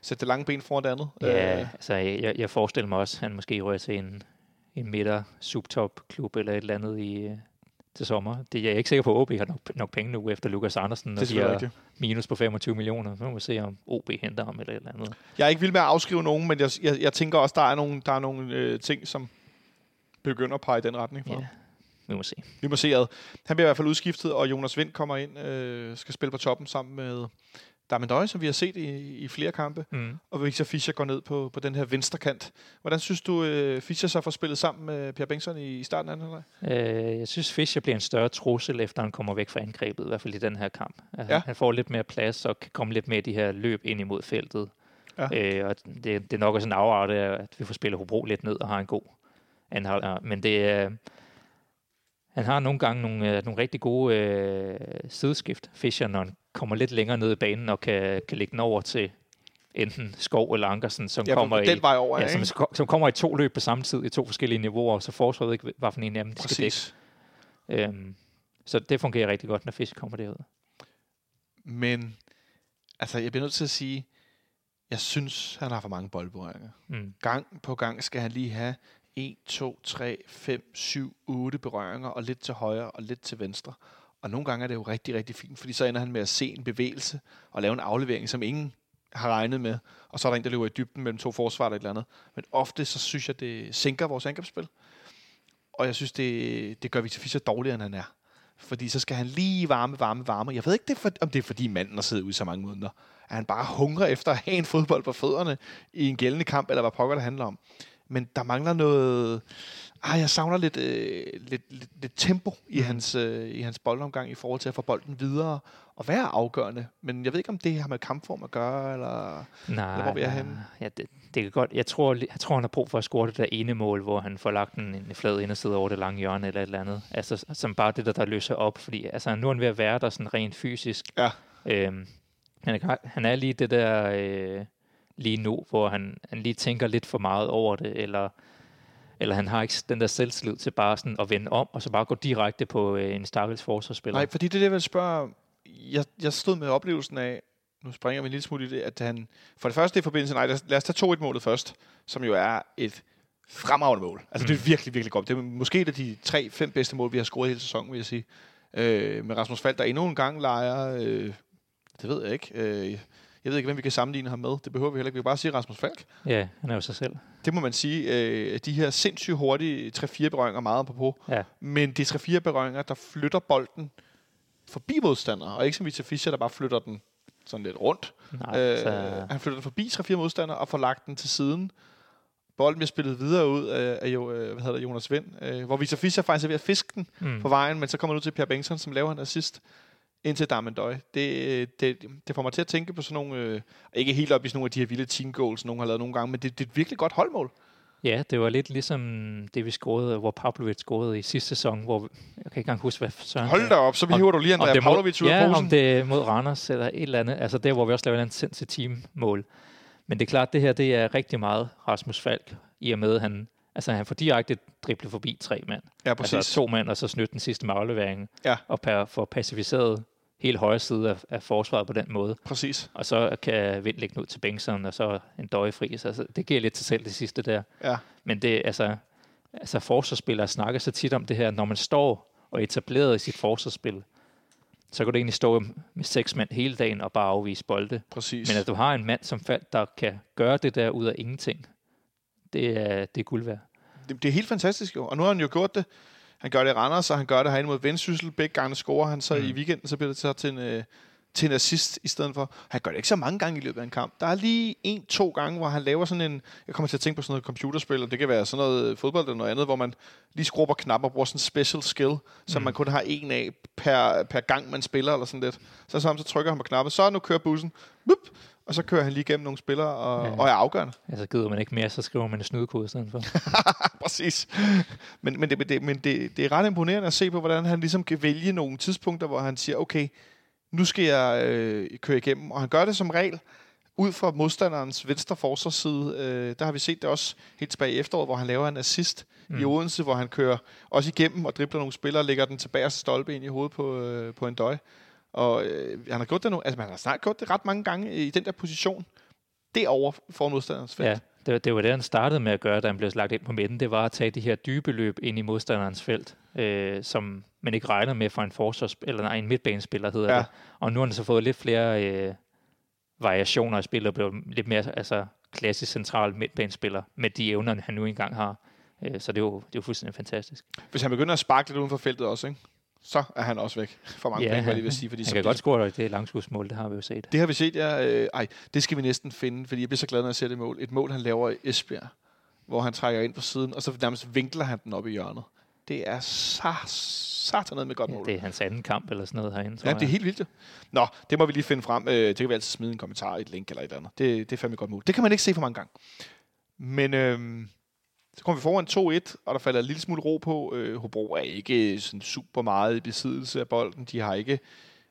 sætte det lange ben foran det andet. Ja, øh. altså jeg, jeg forestiller mig også, at han måske rører til en, en midter subtop klub eller et eller andet i, øh, til sommer. Det jeg er ikke sikker på, at OB har nok, nok penge nu efter Lukas Andersen, og de har minus på 25 millioner. Så må vi se, om OB henter ham eller et eller andet. Jeg er ikke vild med at afskrive nogen, men jeg, jeg, jeg tænker også, der er nogle, der er nogle øh, ting, som begynder at pege i den retning for ja. Vi må se. Vi må se ad. Han bliver i hvert fald udskiftet, og Jonas Vind kommer ind, øh, skal spille på toppen sammen med Damendøj, som vi har set i, i flere kampe, Mm. og Victor Fischer går ned på, på den her venstre kant. Hvordan synes du, øh, Fischer så får spillet sammen med Per Bengtsson i, i starten af anden halvleg? Øh, jeg synes, Fischer bliver en større trussel, efter han kommer væk fra angrebet, i hvert fald i den her kamp. Ja. Ja. Han får lidt mere plads og kan komme lidt mere i de her løb ind imod feltet. Ja. Øh, og det, det er nok også en afart af, at vi får spillet Hobro lidt ned og har en god anhold. Men det er... Han har nogle gange nogle, øh, nogle rigtig gode øh, sideskift, Fischer, når han kommer lidt længere ned i banen og kan, kan lægge den over til enten Skov eller Ankersen, som Ja, kommer den i, vej over, ja, som, som kommer i to løb på samme tid i to forskellige niveauer, så forsvaret ikke, hvad for en af dem de skal dække. Øhm, så det fungerer rigtig godt, når fisk kommer derud. Men altså, jeg bliver nødt til at sige, jeg synes, han har for mange boldberøringer. Mm. Gang på gang skal han lige have 1, 2, 3, 5, 7, 8 berøringer, og lidt til højre og lidt til venstre. Og nogle gange er det jo rigtig, rigtig fint, fordi så ender han med at se en bevægelse og lave en aflevering, som ingen har regnet med. Og så er der en, der løber i dybden mellem to forsvar eller et eller andet. Men ofte så synes jeg, det sænker vores angrebsspil. Og jeg synes, det, det gør Victor Fischer dårligere, end han er. Fordi så skal han lige varme, varme, varme. Jeg ved ikke, det er for, om det er fordi manden har siddet ude så mange måneder. At han bare hungrer efter at have en fodbold på fødderne i en gældende kamp, eller hvad pokker det handler om. Men der mangler noget... Ah, jeg savner lidt, øh, lidt, lidt, lidt tempo i, Mhm. hans, øh, i hans boldomgang i forhold til at få bolden videre og være afgørende. Men jeg ved ikke, om det har med kampform at gøre, eller... Nej, Eller hvor vil jeg nej. hen? Ja, det, det kan godt. Jeg tror, jeg tror, han har brug for at score det der ene mål, hvor han får lagt en, en flad inderside over det lange hjørne eller et eller andet. Altså, som bare det der, der løser op. Fordi altså, nu er han ved at være der sådan rent fysisk. Ja. Øhm, han, er, han er lige det der øh, lige nu, hvor han, han lige tænker lidt for meget over det, eller, eller han har ikke den der selvtillid til bare sådan at vende om, og så bare gå direkte på øh, en stakkels forsvarsspiller. Nej, fordi det er det, jeg vil spørge. Jeg, jeg stod med oplevelsen af, nu springer vi en lille smule i det, at han, for det første i forbindelse, nej, lad os, tage 2-1-målet først, som jo er et fremragende mål. Altså mm. det er virkelig, virkelig godt. Det er måske et af de tre-fem bedste mål, vi har scoret hele sæsonen, vil jeg sige. Øh, med Rasmus Falk, der endnu en gang leger, øh, det ved jeg ikke, øh, jeg ved ikke, hvem vi kan sammenligne ham med. Det behøver vi heller ikke. Vi kan bare sige Rasmus Falk. Ja, han er jo sig selv. Det må man sige. Øh, de her sindssygt hurtige 3-4 berøringer meget på på. Ja. Men det er 3-4 berøringer, der flytter bolden forbi modstandere, og ikke som Victor Fischer, der bare flytter den sådan lidt rundt. Nej, Øh, så, han flytter den forbi 3-4 modstandere og får lagt den til siden. Bolden bliver spillet videre ud af, af jo, øh, hvad hedder det, Jonas Vind, øh, hvor Victor Fischer faktisk er ved at fiske den mm. på vejen, men så kommer han ud til Per Bengtsson, som laver en assist ind til Damendøj. Det, det, det får mig til at tænke på sådan nogle, øh, ikke helt op i sådan nogle af de her vilde team goals, nogen har lavet nogle gange, men det, det er et virkelig godt holdmål. Ja, det var lidt ligesom det, vi scorede, hvor Pavlovic scorede i sidste sæson, hvor jeg kan ikke engang huske, hvad Søren... Hold da op, så Om- hiver du lige Andrea er Pavlovic ud af Ja, posen. om det mod Randers eller et eller andet. Altså der, hvor vi også laver en sindssygt teammål. Men det er klart, det her det er rigtig meget Rasmus Falk, i og med, at han, altså, han får direkte driblet forbi tre mand. Ja, præcis. Altså to mand, og så snydt den sidste med afleveringen. Ja. Og per, får pacificeret hele højre side af, af forsvaret på den måde. præcis. Og så kan Vind lægge den ud til Bengtsson, og så en døjefri. Så altså, det giver lidt til selv det sidste der. Ja. Men det, altså, altså forsvarsspillere snakker så tit om det her, når man står og er etableret i sit forsvarsspil, så kan du egentlig stå med seks mand hele dagen og bare afvise bolde. Præcis. Men at du har en mand som Falk, der kan gøre det der ud af ingenting, det er, det er guld værd. Det, det er helt fantastisk jo. Og nu har han jo gjort det. Han gør det i Randers, og han gør det herinde mod Vendsyssel. Begge gange scorer han så mm. I weekenden, så bliver det så til en, øh, til en assist i stedet for. Han gør det ikke så mange gange i løbet af en kamp. Der er lige en-to gange, hvor han laver sådan en... Jeg kommer til at tænke på sådan noget computerspil, og det kan være sådan noget fodbold eller noget andet, hvor man lige skruer på knapper og bruger sådan en special skill, som Mm. man kun har en af per, per gang, man spiller eller sådan lidt. Så, så, så trykker han på knappen, så nu kører bussen, Bup! Og så kører han lige igennem nogle spillere og, ja. Og er afgørende. Altså gider man ikke mere, så skriver man en snydekode i stedet for. *laughs* Præcis. Men, men, det, det, men det, det er ret imponerende at se på, hvordan han ligesom kan vælge nogle tidspunkter, hvor han siger, okay, nu skal jeg øh, køre igennem. Og han gør det som regel ud fra modstanderens venstre forsvarsside. Øh, der har vi set det også helt tilbage i efteråret, hvor han laver en assist mm. i Odense, hvor han kører også igennem og dribler nogle spillere og lægger den tilbage stolpe ind i hovedet på, øh, på en døj. Og øh, han har gjort det nu, altså man har snart gjort det ret mange gange i den der position. Derovre for modstanderens felt. Ja, det, var- det var det, han startede med at gøre, da han blev lagt ind på midten. Det var at tage de her dybe løb ind i modstanderens felt, øh, som man ikke regner med for en forsvars eller nej, en midtbanespiller hedder Ja. det. Og nu har han så fået lidt flere øh, variationer af spil og blevet lidt mere altså, klassisk central midtbanespiller med de evner, han nu engang har. Øh, så det er, jo, det er jo fuldstændig fantastisk. Hvis han begynder at sparke lidt uden for feltet også, ikke? Så er han også væk for mange Ja, penge, hvad jeg vil sige. Fordi Han kan godt score det langskudsmål, det har vi jo set. Det har vi set, ja. Øh, ej, det skal vi næsten finde, fordi jeg bliver så glad, når jeg ser det mål. Et mål, han laver i Esbjerg, hvor han trækker ind på siden, og så nærmest vinkler han den op i hjørnet. Det er så satan med godt Ja, mål. det er hans anden kamp eller sådan noget herinde, tror Ja, det er helt vildt. Nå, det må vi lige finde frem. Øh, det kan vi altid smide en kommentar, et link eller et eller andet. Det, det er fandme godt mål. Det kan man ikke se for mange gange. Men øhm, så kommer vi foran 2-1, og der falder en lille smule ro på. Øh, Hobro er ikke sådan super meget i besiddelse af bolden. De har ikke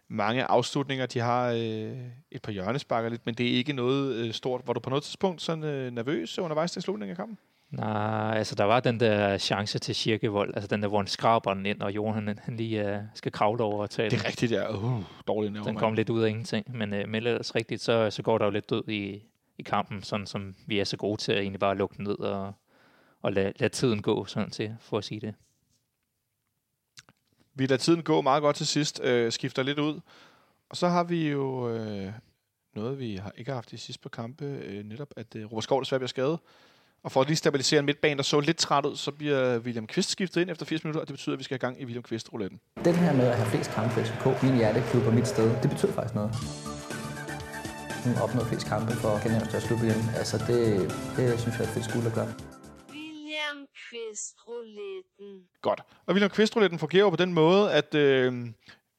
mange afslutninger. De har øh, et par hjørnesparker lidt, men det er ikke noget øh, stort. Var du på noget tidspunkt sådan øh, nervøs undervejs til slutningen af kampen? Nej, altså der var den der chance til Kirkevold, altså den der, hvor han skraber den ind, og Johan han, han lige uh, skal kravle over og tage Det er rigtigt, ja. Uh, dårlig nerve, Den mand. kom lidt ud af ingenting, men, uh, men ellers rigtigt, så, så går der jo lidt død i, i kampen, sådan som vi er så gode til at egentlig bare lukke den ned og, og lade, lade tiden gå, sådan til, for at sige det. Vi lader tiden gå meget godt til sidst, øh, skifter lidt ud. Og så har vi jo øh, noget, vi har ikke haft i sidste par kampe, øh, netop at øh, Robert Skov desværre bliver skadet. Og for at lige stabilisere en midtbane, der så lidt træt ud, så bliver William Kvist skiftet ind efter 80 minutter, og det betyder, at vi skal have gang i William Kvist-rouletten. Den her med at have flest kampe for FCK, min hjerteklub og mit sted, det betyder faktisk noget. Hun opnået flest kampe for Kenyan største klub igen. Altså det, det synes jeg er et fedt skuld at gøre. Rouletten. Godt. Og William Kvist-rouletten fungerer jo på den måde, at øh,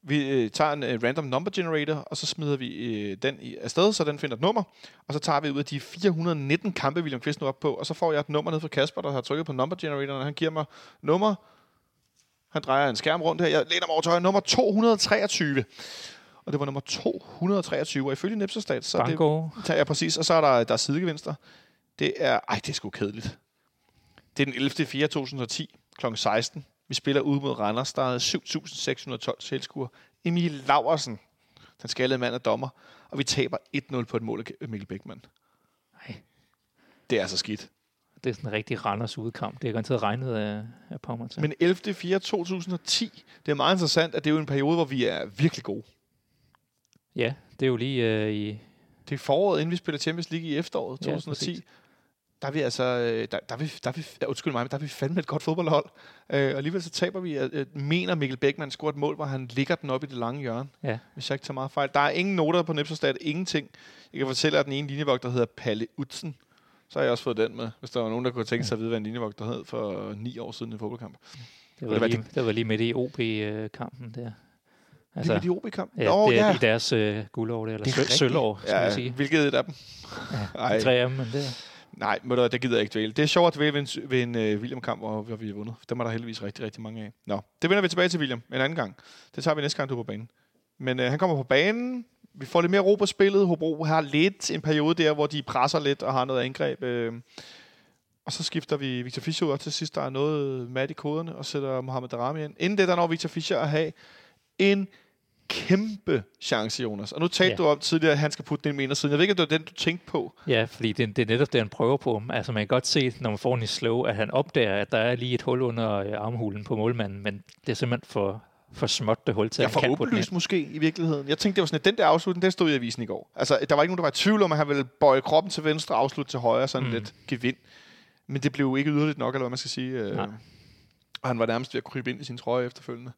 vi øh, tager en øh, random number generator, og så smider vi øh, den i afsted, så den finder et nummer. Og så tager vi ud af de 419 kampe, William Kvist nu op på, og så får jeg et nummer ned fra Kasper, der har trykket på number generatoren, og han giver mig nummer. Han drejer en skærm rundt her. Jeg læner mig over til højre. Nummer 223. Og det var nummer 223, og ifølge Nepsostat, så er det, Bango, Ja, præcis. Og så er der, der er sidegevinster. Det er... Ej, det er sgu kedeligt. Det er den 11. 4. 2010 kl. 16. Vi spiller ud mod Randers. Der er 7.612 tilskuere. Emil Laversen, den skaldede mand, er dommer. Og vi taber 1-0 på et mål af Mikkel Bækman. Nej. Det er så skidt. det er sådan en rigtig Randers udkamp. Det er garanteret regnet af, af Pommern. Men 11. 4. 2010, det er meget interessant, at det er jo en periode, hvor vi er virkelig gode. Ja, det er jo lige øh, i... Det er foråret, inden vi spiller Champions League i efteråret Ja, 2010. præcis. Der er vi altså, øh, der, der, er vi, der, er vi, der, undskyld mig, men der er vi fandme et godt fodboldhold. Øh, og alligevel så taber vi, øh, mener Mikkel Bækman scorer et mål, hvor han ligger den op i det lange hjørne. Ja. Hvis jeg ikke tager meget fejl. Der er ingen noter på Nipsostat, ingenting. Jeg kan fortælle, at den ene linjevogter hedder Palle Utsen. Så har jeg også fået den med, hvis der var nogen, der kunne tænke sig at vide, hvad en linjevogter hed for ni år siden i fodboldkamp. Det det var, var lige, det var lige midt i OB-kampen der. Altså, Lige med de OB-kamp. ja, Nå, det er ja. i deres øh, guldår, det, eller Det er sølvår, skal ja, man sige. Hvilket af dem? Ja, tre af dem, men det, Nej, må du, det gider jeg ikke dvæle. Det er sjovt at dvæle ved en, ved en uh, William-kamp, hvor, hvor vi har vundet. Dem er der heldigvis rigtig, rigtig mange af. Nå, det vender vi tilbage til William en anden gang. Det tager vi næste gang, du er på banen. Men uh, han kommer på banen. Vi får lidt mere ro på spillet. Hobro har lidt en periode der, hvor de presser lidt og har noget angreb. Uh, og så skifter vi Victor Fischer ud og til sidst. Der er noget mat i koderne og sætter Mohamed Darami ind. Inden det, der når Victor Fischer at have en kæmpe chance, Jonas. Og nu talte Ja. du om tidligere, at han skal putte den ind med indersiden. Jeg ved ikke, om det var den, du tænkte på. ja, fordi det, det er netop det, han prøver på. Altså man kan godt se, når man får den i slow, at han opdager, at der er lige et hul under armhulen på målmanden, men det er simpelthen for, for småt det hul til, at for han kan åbenlyst måske i virkeligheden. Jeg tænkte, det var sådan, at den der afslutning, den stod i avisen i går. Altså, der var ikke nogen, der var i tvivl om, at han ville bøje kroppen til venstre og afslutte til højre, sådan mm. Mm. lidt gevind. Men det blev ikke yderligt nok, eller hvad man skal sige. Øh, Nej. og han var nærmest ved at krybe ind i sin trøje efterfølgende.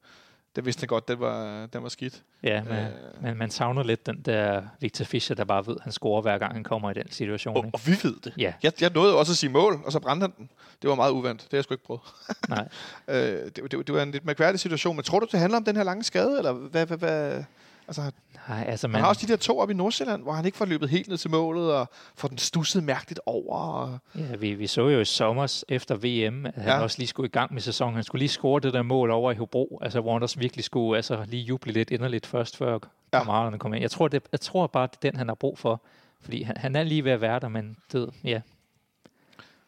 Det vidste han godt, den var, den var skidt. Ja, men, Øh. men man savner lidt den der Victor Fischer, der bare ved, at han scorer hver gang, han kommer i den situation. Og, ikke? og vi ved det. Ja, Jeg, jeg nåede også at sige mål, og så brændte han den. Det var meget uvandt. Det har jeg sgu ikke prøvet. *laughs* nej. Øh, det, det, det var en lidt mærkværdig situation. Men tror du, det handler om den her lange skade? Eller hvad, hvad, hvad? Altså, nej altså, Man man, har også de der to op i Nordsjælland, hvor han ikke får løbet helt ned til målet, og får den stusset mærkeligt over. Og... ja, vi, vi så jo i sommer efter VM, at han ja. også lige skulle i gang med sæsonen. Han skulle lige score det der mål over i Hobro, altså, hvor han også virkelig skulle altså, lige juble lidt inderligt først, før Ja. kammeraterne kom ind. Jeg tror, det, jeg tror bare, det er den, han har brug for. Fordi han, han er lige ved at være der, men det, ja,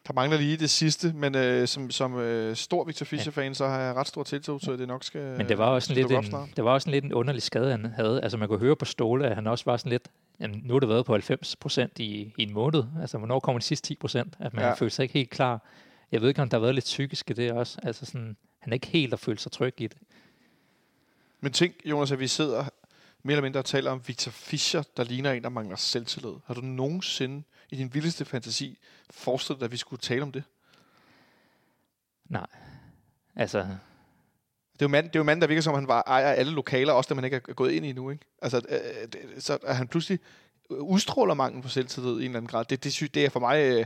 Der mangler lige det sidste, men øh, som, som øh, stor Victor Fischer-fan, så har jeg ret stor tiltro til, at det nok skal Men det var også lidt en, det var også en lidt en underlig skade, han havde. Altså man kunne høre på Ståle, at han også var sådan lidt, jamen, nu har det været på 90 procent i, i en måned. Altså hvornår kommer de sidste 10 procent? At man Ja. ja. følte sig ikke helt klar. Jeg ved ikke, om der har været lidt psykisk i det også. Altså sådan, han er ikke helt at føle sig tryg i det. Men tænk, Jonas, at vi sidder mere eller mindre taler om Victor Fischer, der ligner en, der mangler selvtillid. Har du nogensinde i din vildeste fantasi forestillet dig, at vi skulle tale om det? Nej. Altså, Det er jo mand, det er jo mand, der virker som, om han var ejer af alle lokaler, også dem man ikke er gået ind i nu. Ikke? Altså, øh, det, så at han pludselig udstråler mangel på selvtillid i en eller anden grad. Det, det, sy- det er for mig øh,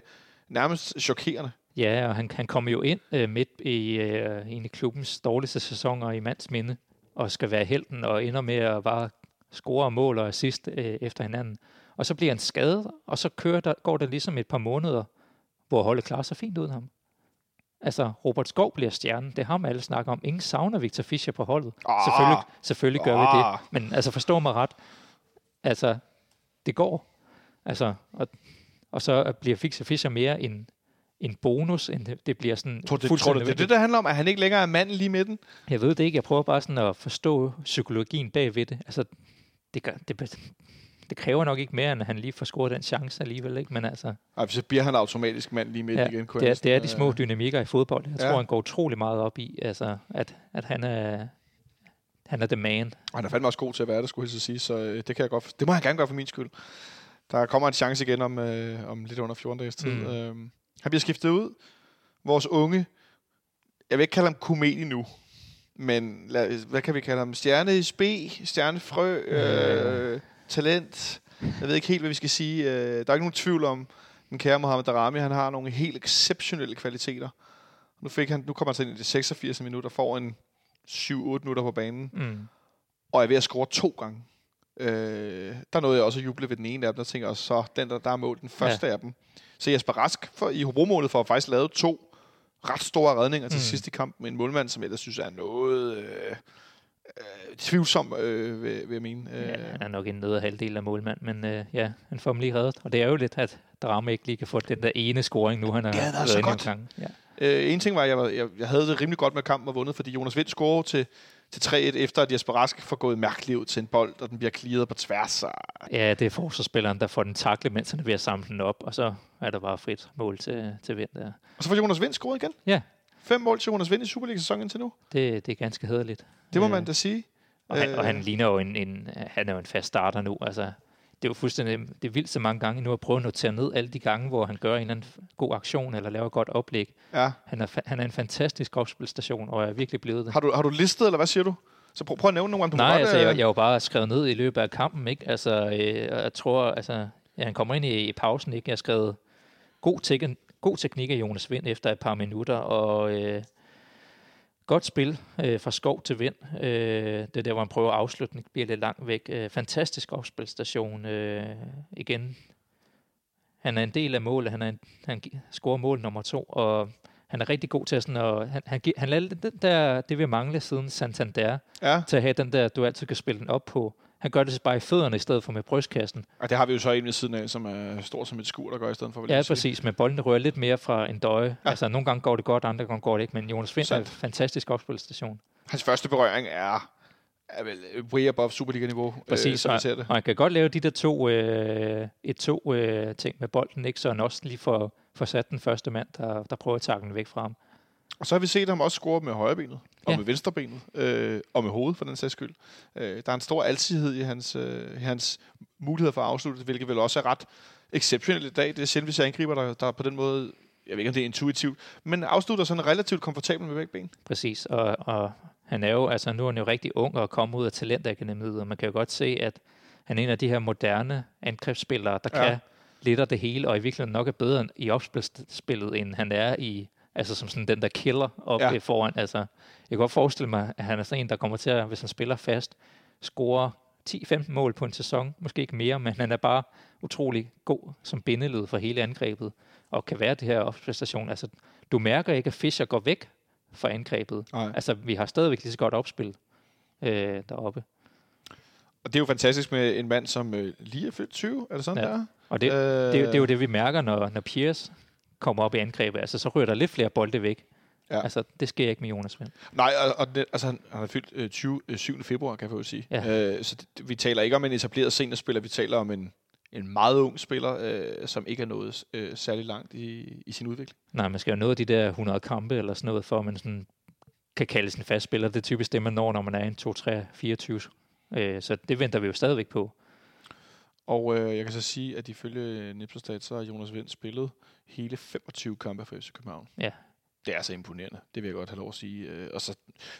nærmest chokerende. Ja, og han, han kommer jo ind øh, midt i øh, en af klubbens dårligste sæsoner i mands minde, og skal være helten, og ender med at bare score mål og assist øh, efter hinanden. Og så bliver han skadet, og så kører der, går der ligesom et par måneder, hvor holdet klarer sig fint uden ham. Altså, Robert Skov bliver stjernen. Det har man alle snakker om. Ingen savner Victor Fischer på holdet. Ah. selvfølgelig, selvfølgelig gør vi Ah. det. Men altså, forstå mig ret. Altså, det går. Altså, og, og så bliver Victor Fischer mere en, en bonus, end det, det bliver sådan Tror det, tror du, det er det, der handler om, at han ikke længere er manden lige midten? jeg ved det ikke. Jeg prøver bare sådan at forstå psykologien bagved det. Altså, det, gør, det, det kræver nok ikke mere, end at han lige får scoret den chance alligevel. Ikke? Men altså, Ej, så bliver han automatisk mand lige midten ja, igen. det, er, det er de øh, små dynamikker i fodbold. Jeg Ja. tror, han går utrolig meget op i, altså, at, at han er han er the man. Og han er fandme også god til at være det, skulle jeg så sige. Så øh, det kan jeg godt. Det må han gerne gøre for min skyld. Der kommer en chance igen om, øh, om lidt under 14 dages tid. Mm. Øh, han bliver skiftet ud. Vores unge, jeg vil ikke kalde ham komedie nu, men lad, hvad kan vi kalde ham? Stjerne i spe, stjernefrø, øh, talent. Jeg ved ikke helt, hvad vi skal sige. Øh, der er ikke nogen tvivl om, den kære Mohamed Darami, han har nogle helt exceptionelle kvaliteter. Nu, fik han, nu kommer han så ind i de 86 minutter, får en 7-8 minutter på banen Mm. og er ved at score to gange. Øh, der nåede jeg også at juble ved den ene af dem, der tænker jeg, så den der, der er mål, den første ja. af dem. Så Jesper Rask for, i Hobro-målet får faktisk lavet to ret store redninger til Mm. sidst i kampen med en målmand, som jeg synes er noget øh, øh, tvivlsom, øh, vil, vil jeg mene. Øh, Ja, han er nok en nede halvdel af målmand, men øh, ja, han får dem lige reddet. Og det er jo lidt, at Drama ikke lige kan få den der ene scoring nu, han har været været så inde godt. omkring. Ja. Øh, en ting var, at jeg, var, jeg, jeg havde det rimelig godt med kampen var vundet, fordi Jonas Vind scorede til, til 3-1, efter at Jesper Rask får gået mærkeligt ud til en bold, og den bliver clearet på tværs. Og, ja, det er forsvarsspilleren, der får den takle, mens han er ved at samle den op, og så er der bare frit mål til, til Vind der. og så får Jonas Vind scoret igen. Ja, Fem mål til Jonas Vind i Superliga-sæsonen indtil nu. det, det er ganske hederligt. Det må Øh, man da sige. Og han, og Øh. han ligner jo en, en, han er jo en fast starter nu. Altså, det er jo fuldstændig, det er vildt så mange gange nu at prøve at notere ned alle de gange, hvor han gør en eller anden god aktion eller laver et godt oplæg. Ja. Han er, han er en fantastisk opspilstation, og er virkelig blevet det. Har du, har du listet, eller hvad siger du? Så prøv, prøv at nævne nogle af dem. Nej, altså, jeg, øh, jeg har jo bare skrevet ned i løbet af kampen, ikke? Altså, øh, jeg tror, altså, ja, han kommer ind i, i pausen, ikke? Jeg har skrevet god, tek- god teknik af Jonas Vind efter et par minutter, og øh, godt spil øh, fra skov til vind. Øh, det er der, hvor han prøver at afslutte, den bliver lidt langt væk. Øh, fantastisk opspilstation øh, igen. Han er en del af målet, han, er en, han scorer mål nummer to, og han er rigtig god til sådan at, han, han, han lader den der, det vi mangler siden Santander, Ja, til at have den der, du altid kan spille den op på. Han gør det bare i fødderne i stedet for med brystkassen. og det har vi jo så en ved siden af, som er stor som et skur, der gør i stedet for. vil Ja, præcis, men bolden rører lidt mere fra en døje. Ja. Altså, nogle gange går det godt, andre gange går det ikke, men Jonas Vind er en fantastisk opspilstation. Hans første berøring er, er vel way above Superliga-niveau, Præcis, øh, som det. og han kan godt lave de der to, øh, et to øh, ting med bolden, ikke? så han også lige får, får sat den første mand, der, der prøver at takke den væk fra ham. Og så har vi set ham også score med højrebenet, og Ja. med venstrebenet, øh, og med hovedet for den sags skyld. Øh, der er en stor alsidighed i hans, øh, hans muligheder for at afslutte, hvilket vel også er ret exceptionelt i dag. Det er sjældent, vi ser angriber, der, der på den måde, jeg ved ikke, om det er intuitivt, men afslutter sådan relativt komfortabelt med begge ben. Præcis, og, og han er jo, altså nu er han jo rigtig ung og kommet ud af talentakademiet, og man kan jo godt se, at han er en af de her moderne angrebsspillere, der Ja. kan lidt af det hele, og i virkeligheden nok er bedre i opspillet, end han er i, altså som sådan den der killer op Ja. ja. foran. Altså, jeg kan godt forestille mig, at han er sådan en, der kommer til at, hvis han spiller fast, score 10-15 mål på en sæson, måske ikke mere, men han er bare utrolig god som bindeled for hele angrebet, og kan være det her opspilstation. Altså, du mærker ikke, at Fischer går væk fra angrebet. Nej. Altså, vi har stadigvæk lige så godt opspil øh, deroppe. Og det er jo fantastisk med en mand, som øh, lige er fyldt 20, er det sådan Ja. der? Og det, Øh. øh, det, er jo- det er jo det, vi mærker, når, når Piers kommer op i angrebet. Altså, så ryger der lidt flere bolde væk. Ja. Altså, det sker ikke med Jonas Vind. Nej, og, og det, altså, han, han er fyldt øh, 20, øh, 7. februar, kan jeg jo sige. Ja. Øh, så det, vi taler ikke om en etableret seniorspiller, vi taler om en, en meget ung spiller, øh, som ikke er nået øh, særlig langt i, i sin udvikling. Nej, man skal jo nå de der 100 kampe eller sådan noget, for at man sådan kan kalde sin fast spiller. Det er typisk det, man når, når man er en 2, 3, 24. Øh, så det venter vi jo stadigvæk på. Og øh, jeg kan så sige, at ifølge Nipsostat, så har Jonas Vind spillet hele 25 kampe for FC København. det er så imponerende. Det vil jeg godt have lov at sige. Øh, og så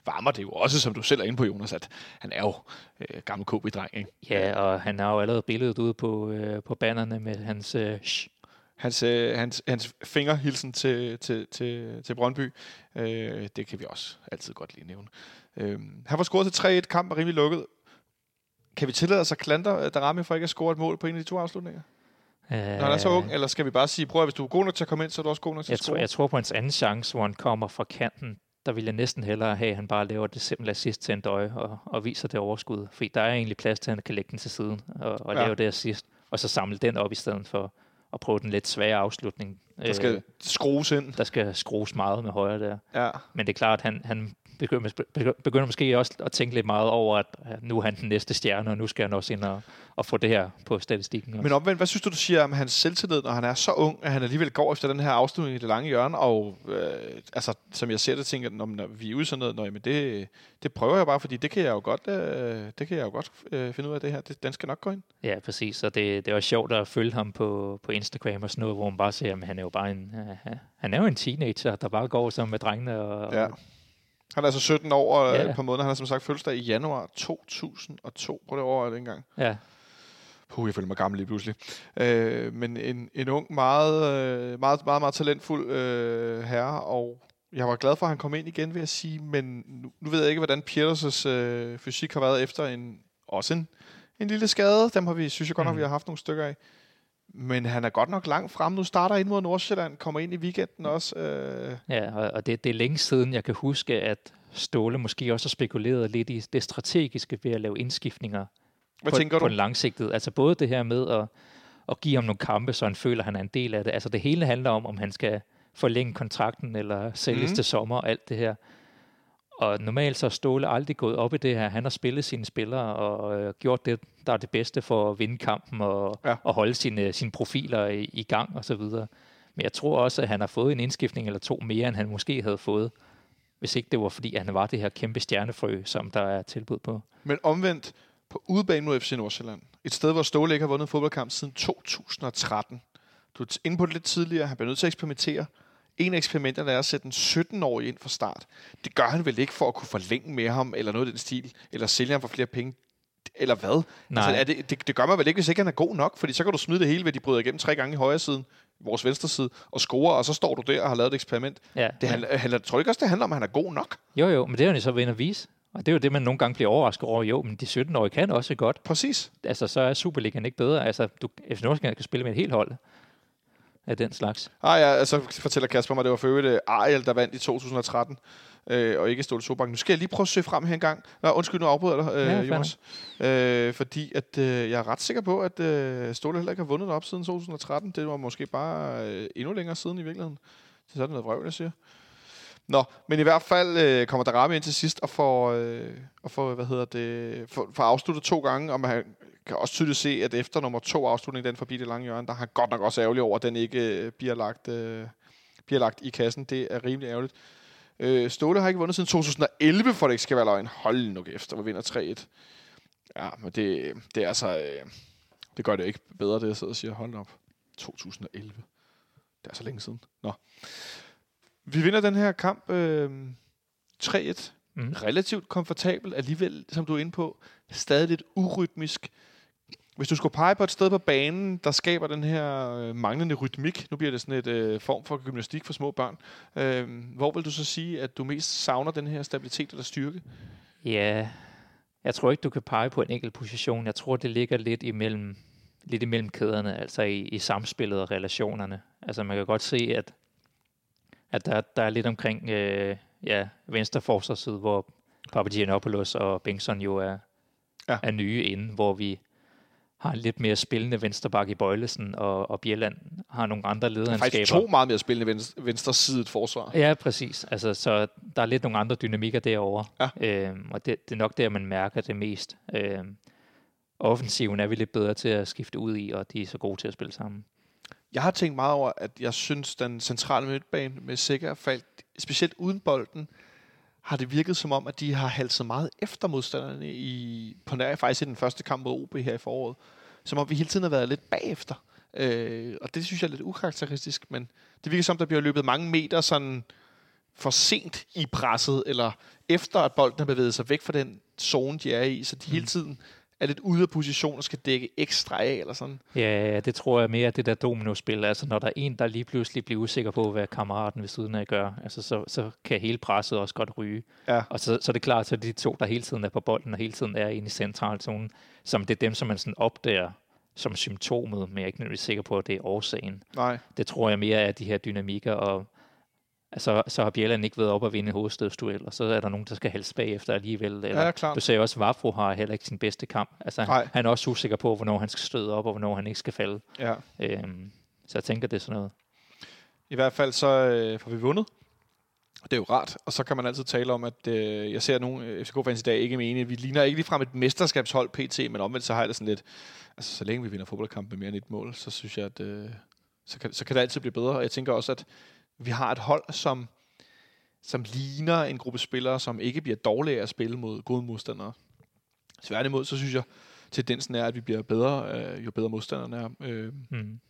varmer det jo også, som du selv er inde på, Jonas, at han er jo øh, gammel KB-dreng. Ikke? Ja, og han har jo allerede billedet ude på, øh, på bannerne med hans øh. Hans, øh, hans, hans fingerhilsen til, til, til, til Brøndby, øh, det kan vi også altid godt lige nævne. Øh, han var scoret til 3-1, kampen er rimelig lukket. Kan vi tillade os at klandre Darami for ikke at score et mål på en af de to afslutninger? Øh, Når han er så ung, eller skal vi bare sige, prøv at hvis du er god nok til at komme ind, så er du også god nok til jeg, at tror, score? jeg tror på hans anden chance, hvor han kommer fra kanten, der vil jeg næsten hellere have, at han bare laver det simple assist til en døje og, og viser det overskud. Fordi der er egentlig plads til, at han kan lægge den til siden og, og ja. lave det assist, og så samle den op i stedet for at prøve den lidt svære afslutning. Der skal Øh, skrues ind. der skal skrues meget med højre der. Ja. Men det er klart, at han, han begynder, begy- begynder måske også at tænke lidt meget over, at nu er han den næste stjerne, og nu skal han også ind og, og få det her på statistikken. Også. Men omvendt, hvad synes du, du siger om hans selvtillid, når han er så ung, at han alligevel går efter den her afslutning i det lange hjørne, og øh, altså, som jeg ser det, tænker når, når vi er ude sådan noget, når, jamen det, det prøver jeg bare, fordi det kan jeg jo godt, øh, det kan jeg jo godt øh, finde ud af det her. Det, den skal nok gå ind. Ja, præcis. Og det, det er også sjovt at følge ham på, på Instagram og sådan noget, hvor man bare ser, at han er jo bare en, uh, han er jo en teenager, der bare går sammen med drengene. Og, Ja. Han er altså 17 år og, Ja. ja. på måneden. Han har som sagt fødselsdag i januar 2002. Prøv det over det engang. ja. Puh, jeg føler mig gammel lige pludselig. Øh, men en, en ung, meget, øh, meget, meget, meget talentfuld øh, herre, og jeg var glad for, at han kom ind igen, vil jeg sige, men nu, nu ved jeg ikke, hvordan Pieters øh, fysik har været efter en, også en, en lille skade. Dem har vi, synes jeg godt nok, Mm. vi har haft nogle stykker af. Men han er godt nok langt frem. Nu starter ind mod Nordsjælland, kommer ind i weekenden også. Øh, Ja, og, det, det er længe siden, jeg kan huske, at Ståle måske også har spekuleret lidt i det strategiske ved at lave indskiftninger hvad på, tænker på du? en langsigtet. Altså både det her med at, at give ham nogle kampe, så han føler, at han er en del af det. Altså det hele handler om, om han skal forlænge kontrakten eller sælges mm. til sommer og alt det her. Og normalt så er Ståle aldrig gået op i det her. Han har spillet sine spillere og øh, gjort det, der er det bedste for at vinde kampen og, Ja. og holde sine, sine profiler i, i gang og så videre. Men jeg tror også, at han har fået en indskiftning eller to mere, end han måske havde fået, hvis ikke det var, fordi han var det her kæmpe stjernefrø, som der er tilbud på. Men omvendt, på udebane mod FC Nordsjælland, et sted, hvor Ståle ikke har vundet fodboldkamp siden 2013. Du er inde på det lidt tidligere, han bliver nødt til at eksperimentere. En af eksperimenterne er at sætte en 17-årig ind fra start. Det gør han vel ikke for at kunne forlænge med ham, eller noget i den stil, eller sælge ham for flere penge, eller hvad? Nej. Altså, er det, det, det gør man vel ikke, hvis ikke han er god nok, fordi så kan du smide det hele ved, de bryder igennem tre gange i højre siden, vores venstre side, og score, og så står du der og har lavet et eksperiment. Ja, Det handler, handler, tror du ikke også, det handler om, at han er god nok? Jo, jo, men det er jo så ved at vise. Og det er jo det, man nogle gange bliver overrasket over. Jo, men de 17-årige kan også godt. Præcis. Altså, så er Superligaen ikke bedre. Altså, du, FC Nordsjælland kan spille med et helt hold af den slags. Ah ja, altså fortæller Kasper mig, at det var for øvrigt uh, Ariel, der vandt i 2013, øh, og ikke Ståle Sobank. Nu skal jeg lige prøve at søge frem her en gang. Nå, undskyld, nu afbryder jeg dig, øh, Ja, Jonas. Øh, fordi at, øh, jeg er ret sikker på, at øh, Ståle heller ikke har vundet op siden 2013. Det var måske bare øh, endnu længere siden i virkeligheden. Det er sådan noget vrøvl, jeg siger. Nå, men i hvert fald øh, kommer Darami ind til sidst og får, øh, og får hvad hedder det, får, får afsluttet to gange, og man kan også tydeligt se, at efter nummer to afslutning, den forbi det lange hjørne, der har godt nok også ærgerlig over, at den ikke øh, bliver, lagt, øh, bliver lagt i kassen. Det er rimelig ærgerligt. Øh, Ståle har ikke vundet siden 2011, for det ikke skal være løgn. Hold nu efter, vi vinder 3-1. Ja, men det, det er altså... Øh, det gør det ikke bedre, det jeg sidder og siger. Hold op. 2011. Det er så længe siden. Nå. Vi vinder den her kamp øh, 3-1 Mm. relativt komfortabel, alligevel, som du er inde på, stadig lidt urytmisk. Hvis du skulle pege på et sted på banen, der skaber den her øh, manglende rytmik, nu bliver det sådan et øh, form for gymnastik for små børn, øh, hvor vil du så sige, at du mest savner den her stabilitet eller styrke? Ja, jeg tror ikke, du kan pege på en enkelt position. Jeg tror, det ligger lidt imellem, lidt imellem kæderne, altså i, i samspillet og relationerne. Altså man kan godt se, at, at der, der er lidt omkring øh, ja, venstre forsvarsside, hvor Papagiannopoulos og Bengtsson jo er, ja. er nye inde, hvor vi har en lidt mere spillende venstreback i Bøjlesen, og, og Bjelland har nogle andre Der er lederskaber. faktisk to meget mere spillende venstre, venstre sidet forsvar. Ja, præcis. Altså, så der er lidt nogle andre dynamikker derovre. Ja. Øhm, og det, det er nok der, man mærker det mest. Øhm, offensiven er vi lidt bedre til at skifte ud i, og de er så gode til at spille sammen. Jeg har tænkt meget over, at jeg synes, den centrale midtbane med Sikker Falk, specielt uden bolden, har det virket som om, at de har halset meget efter modstanderne i, på nær faktisk i den første kamp mod OB her i foråret. Som om vi hele tiden har været lidt bagefter. Øh, og det synes jeg er lidt ukarakteristisk, men det virker som, der bliver løbet mange meter sådan for sent i presset, eller efter at bolden har bevæget sig væk fra den zone, de er i, så de mm. hele tiden er lidt ude af position og skal dække ekstra af, eller sådan. Ja, ja, det tror jeg mere, det der dominospil. Altså, når der er en, der lige pludselig bliver usikker på, hvad kammeraten ved siden af gør, altså, så, så kan hele presset også godt ryge. Ja. Og så, så er det klart, at de to, der hele tiden er på bolden, og hele tiden er inde i centralzonen, som det er dem, som man sådan opdager som symptomet, men jeg er ikke nødvendigvis sikker på, at det er årsagen. Nej. Det tror jeg mere er de her dynamikker, og altså, så har Bjelland ikke været op og vinde hovedstødsduel, og så er der nogen, der skal halse bagefter alligevel. Eller, Ja, klart. Du ser også, at Vafro har heller ikke sin bedste kamp. Altså, Nej. han er også usikker på, hvornår han skal støde op, og hvornår han ikke skal falde. Ja. Øhm, så jeg tænker, det er sådan noget. I hvert fald så øh, får vi vundet. Det er jo rart. Og så kan man altid tale om, at øh, jeg ser at nogle øh, FCK-fans i dag ikke mene, at vi ligner ikke ligefrem et mesterskabshold PT, men omvendt så har jeg det sådan lidt, altså så længe vi vinder fodboldkamp med mere end et mål, så synes jeg, at øh, så, kan, så kan det altid blive bedre. Og jeg tænker også, at vi har et hold, som, som ligner en gruppe spillere, som ikke bliver dårligere at spille mod gode modstandere. Tværtimod, så synes jeg, tendensen er, at vi bliver bedre, øh, jo bedre modstanderne er. Øh, Mm.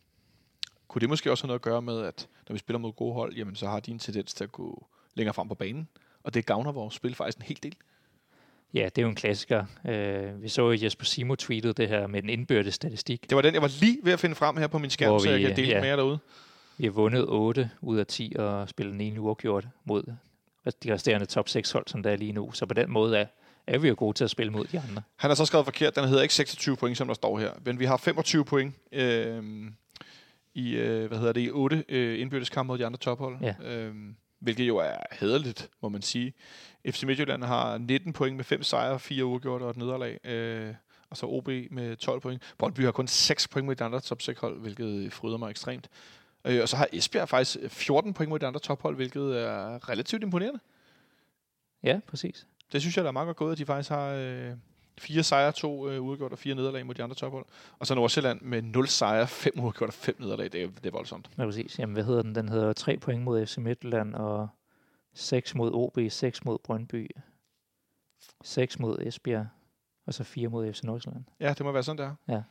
kunne det måske også have noget at gøre med, at når vi spiller mod gode hold, jamen så har de en tendens til at gå længere frem på banen, og det gavner vores spil faktisk en hel del. Ja, det er jo en klassiker. Øh, vi så jo Jesper Simo tweetede det her med den indbyrdes statistik. Det var den, jeg var lige ved at finde frem her på min skærm, Hvor så jeg vi, kan dele ja. med jer derude. Vi har vundet 8 ud af 10 og spillet en ene uafgjort mod de resterende top 6 hold, som der er lige nu. Så på den måde er, er vi jo gode til at spille mod de andre. Han har så skrevet forkert, den hedder ikke 26 point, som der står her, men vi har 25 point øh, i, øh, hvad hedder det, i 8 øh, indbyrdeskampe mod de andre tophold. Ja. Øh, hvilket jo er hederligt, må man sige. FC Midtjylland har 19 point med 5 sejre, 4 uafgjorte og et nederlag. Øh, og så OB med 12 point. Brøndby har kun 6 point mod de andre top 6 hold, hvilket fryder mig ekstremt. Øh, og så har Esbjerg faktisk 14 point mod de andre tophold, hvilket er relativt imponerende. Ja, præcis. Det synes jeg, der er meget godt gået, at de faktisk har øh, fire sejre, to øh, uafgjort og fire nederlag mod de andre tophold. Og så Nordsjælland med 0 sejre, 5 uafgjort og 5 nederlag. Det er, det er voldsomt. Ja, præcis. Jamen, hvad hedder den? Den hedder 3 point mod FC Midtjylland og 6 mod OB, 6 mod Brøndby, 6 mod Esbjerg, og så 4 mod FC Nordsjælland. Ja, det må være sådan, det er. Ja.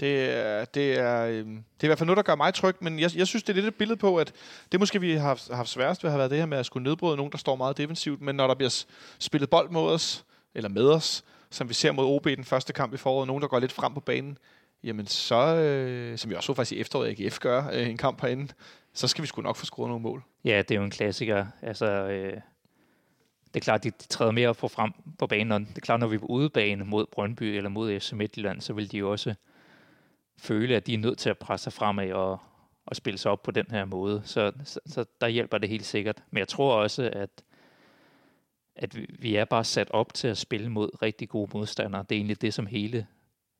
Det er, det, er, det er i hvert fald noget, der gør mig tryg, men jeg, jeg synes, det er lidt et billede på, at det måske vi har haft, haft sværest ved at have været det her med at skulle nedbryde nogen, der står meget defensivt, men når der bliver spillet bold mod os, eller med os, som vi ser mod OB i den første kamp i foråret, nogen, der går lidt frem på banen, jamen så, øh, som vi også så faktisk i efteråret, AGF gør øh, en kamp herinde, så skal vi sgu nok få scoret nogle mål. Ja, det er jo en klassiker. Altså, øh, det er klart, de, de træder mere op på frem på banen, og det er klart, når vi er på udebane mod Brøndby eller mod FC Midtjylland, så vil de jo også føle, at de er nødt til at presse sig fremad og, og spille sig op på den her måde. Så, så, så der hjælper det helt sikkert. Men jeg tror også, at, at vi- vi er bare sat op til at spille mod rigtig gode modstandere. Det er egentlig det, som hele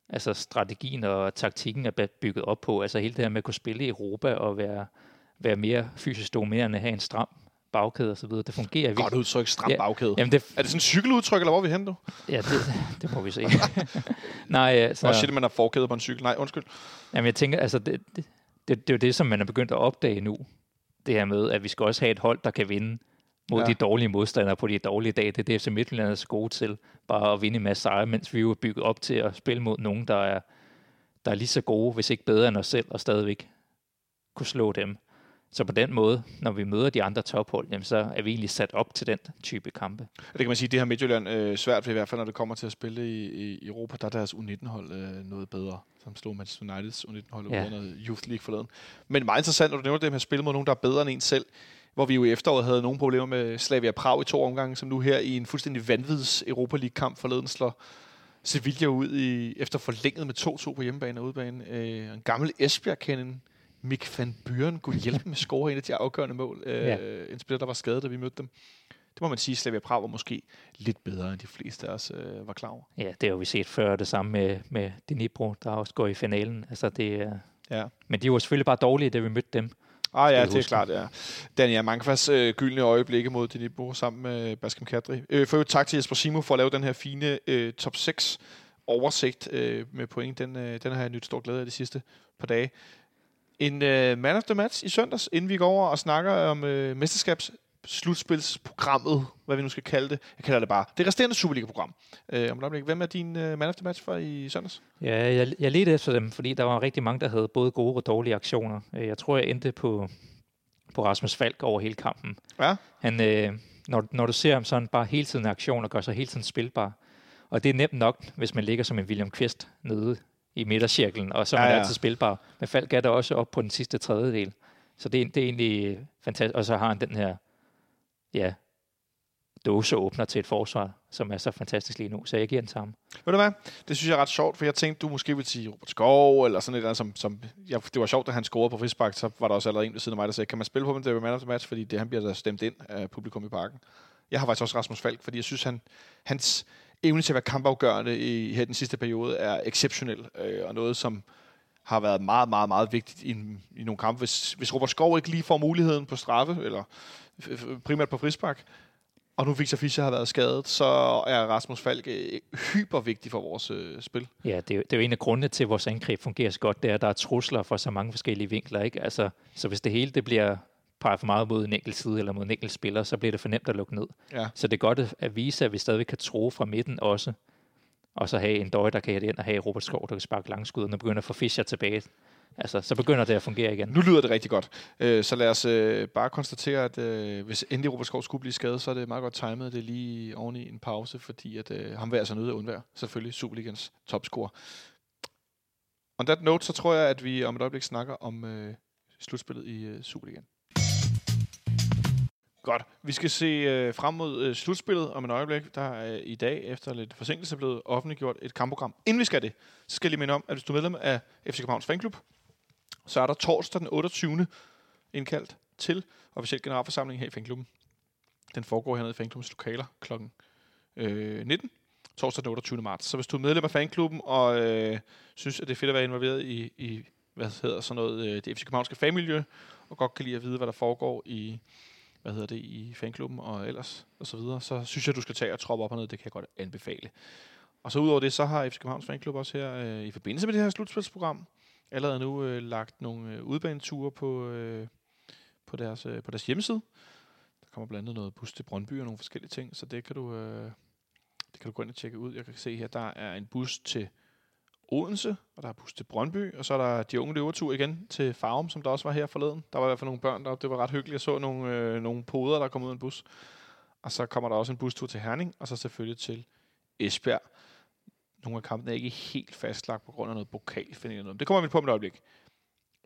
altså strategien og taktikken er bygget op på. Altså hele det her med at kunne spille i Europa og være, være mere fysisk dominerende, have en stram bagkæde og så videre. Det fungerer Godt virkelig. udtryk, stram Ja. bagkæde. Jamen det, Er det sådan en cykeludtryk, eller hvor er vi henne, du? ja, det, det må vi se. *laughs* Nej, Så. Åh, shit, man har forkæde på en cykel. Nej, undskyld. Jamen, jeg tænker, altså, det, det, det, det er jo det, som man er begyndt at opdage nu. Det her med, at vi skal også have et hold, der kan vinde mod ja. de dårlige modstandere på de dårlige dage. Det er det, FC Midtjylland er så gode til. Bare at vinde en masse sejre, mens vi jo er bygget op til at spille mod nogen, der er, der er lige så gode, hvis ikke bedre end os selv, og stadigvæk kunne slå dem. Så på den måde, når vi møder de andre tophold, jamen, så er vi egentlig sat op til den type kampe. Det kan man sige, det har Midtjylland øh, svært ved, i hvert fald når det kommer til at spille i, i Europa. Der er deres U19-hold øh, noget bedre, som slog Manchester Uniteds U19-hold Ja. noget Youth League forleden. Men meget interessant, når du nævner det med at spille mod nogen, der er bedre end en selv. Hvor vi jo i efteråret havde nogle problemer med Slavia Prag i to omgange, som nu her i en fuldstændig vanvids Europa League-kamp forleden slår Sevilla ud i, efter forlænget med 2-2 på hjemmebane og udebane. Øh, en gammel Esbjerg-kenden, Mick van Buren, kunne hjælpe med at score en af de afgørende mål. Øh, Ja. En spiller, der var skadet, da vi mødte dem. Det må man sige, Slavia Prag var måske lidt bedre, end de fleste af os øh, var klar over. Ja, det har vi set før, det samme med, med Dnipro, der også går i finalen. Altså, det er, Ja. men de var selvfølgelig bare dårlige, da vi mødte dem. Ah ja, det er klart, ja. Daniel Mankvas øh, gyldne øjeblikke mod Dnipro sammen med Baskem Kadri. Øh, for øvrigt tak til Jesper Simo for at lave den her fine øh, top 6 oversigt øh, med point. Den, øh, den har jeg nyt stor glæde af de sidste par dage. En øh, man of the match i søndags, inden vi går over og snakker om øh, mesterskabs slutspilsprogrammet, hvad vi nu skal kalde det. Jeg kalder det bare det resterende Superliga-program. Øh, om et. Hvem er din øh, man of the match for i søndags? Ja, jeg, jeg ledte efter dem, fordi der var rigtig mange, der havde både gode og dårlige aktioner. Øh, Jeg tror, jeg endte på, på Rasmus Falk over hele kampen. Ja. Han, øh, når, når du ser ham sådan bare hele tiden i aktion og gør sig hele tiden spilbar. Og det er nemt nok, hvis man ligger som en William Kvist nede i midtercirklen, og så er Ja, man ja. altid spilbar. Men Falk er der også op på den sidste tredjedel. Så det, er- det er egentlig fantastisk. Og så har han den her, ja, dåseåbner til et forsvar, som er så fantastisk lige nu. Så jeg giver den ham. Ved du hvad? Det synes jeg er ret sjovt, for jeg tænkte, du måske ville sige Robert Skov, eller sådan et eller andet, som, som ja, det var sjovt, da han scorede på frispark, så var der også allerede en ved siden af mig, der sagde, kan man spille på ham, det er man of the match, fordi det, han bliver der stemt ind af publikum i parken. Jeg har faktisk også Rasmus Falk, fordi jeg synes, han, hans evne til at være kampafgørende i her den sidste periode er exceptionel, øh, og noget, som har været meget, meget, meget vigtigt i, i nogle kampe. Hvis, hvis Robert Skov ikke lige får muligheden på straffe, eller primært på frispark, og nu Victor Fischer har været skadet, så er Rasmus Falk øh, hypervigtig hyper vigtig for vores øh, spil. Ja, det er, jo- det er jo en af grundene til, at vores angreb fungerer så godt, det er, at der er trusler fra så mange forskellige vinkler. Ikke? Altså, så hvis det hele det bliver peget for meget mod en enkelt side eller mod en enkelt spiller, så bliver det for nemt at lukke ned. Ja. Så det er godt at- vise, at vi stadig kan tro fra midten også, og så have en døje, der kan hætte ind, og have Robert Skov, der kan sparke langskud, og når begynder at få Fischer tilbage. Altså, så begynder det at fungere igen. Nu lyder det rigtig godt. Øh, så lad os øh, bare konstatere, at øh, hvis endelig Robert Skov skulle blive skadet, så er det meget godt timet. Det er lige oven i en pause, fordi at, øh, ham vil altså nødt at undvære. Selvfølgelig Superligans topscorer. On that note, så tror jeg, at vi om et øjeblik snakker om øh, slutspillet i øh, Superligaen. Godt. Vi skal se øh, frem mod øh, slutspillet om et øjeblik. Der er øh, i dag, efter lidt forsinkelse, blevet offentliggjort et kampprogram. Inden vi skal det, så skal jeg lige minde om, at hvis du er medlem af FC Københavns Fanklub, så er der torsdag den 28. indkaldt til officiel generalforsamling her i fanklubben. Den foregår hernede i fanklubbens lokaler kl. Øh, 19. Torsdag den 28. marts. Så hvis du er medlem af fanklubben og øh, synes, at det er fedt at være involveret i, i hvad hedder sådan noget, øh, det FC Københavnske fagmiljø, og godt kan lide at vide, hvad der foregår i, hvad hedder det, i fanklubben og ellers, og så videre, så synes jeg, du skal tage og troppe op og ned. Det kan jeg godt anbefale. Og så udover det, så har FC Københavns Fanklub også her, øh, i forbindelse med det her slutspilsprogram, allerede nu øh, lagt nogle øh, udbaneture på, øh, på, deres, øh, på deres hjemmeside. Der kommer blandt andet noget bus til Brøndby og nogle forskellige ting, så det kan du, øh, det kan du gå ind og tjekke ud. Jeg kan se her, der er en bus til Odense, og der er bus til Brøndby, og så er der de unge løvertur igen til Farum, som der også var her forleden. Der var i hvert fald nogle børn deroppe, det var ret hyggeligt. Jeg så nogle, øh, nogle poder, der kom ud af en bus. Og så kommer der også en bustur til Herning, og så selvfølgelig til Esbjerg. Nogle af kampene er ikke helt fastlagt på grund af noget pokalfinale. eller noget. Det kommer vi på om et øjeblik.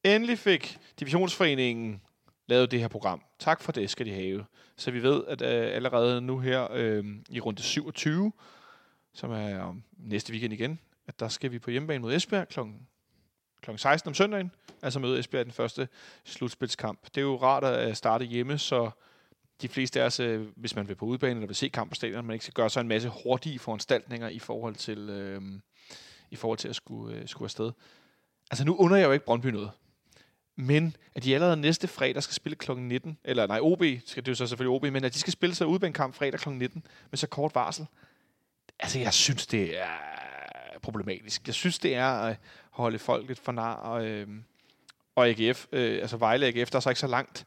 Endelig fik Divisionsforeningen lavet det her program. Tak for det, skal de have. Så vi ved, at øh, allerede nu her øh, i runde 27, som er om næste weekend igen, at der skal vi på hjemmebane mod Esbjerg kl. kl. 16 om søndagen. Altså møde Esbjerg i den første slutspilskamp. Det er jo rart at starte hjemme, så de fleste af os, øh, hvis man vil på udebane eller vil se kamp på stadion, man ikke skal gøre sig en masse hurtige foranstaltninger i forhold til, øh, i forhold til at skulle, øh, skulle afsted. Altså nu under jeg jo ikke Brøndby noget. Men at de allerede næste fredag skal spille kl. 19, eller nej, OB, skal det er jo så selvfølgelig OB, men at de skal spille sig udebanekamp fredag kl. 19 med så kort varsel. Altså jeg synes, det er problematisk. Jeg synes, det er at holde folk lidt for nar, og, øh, og AGF, øh, altså Vejle AGF, der er så ikke så langt.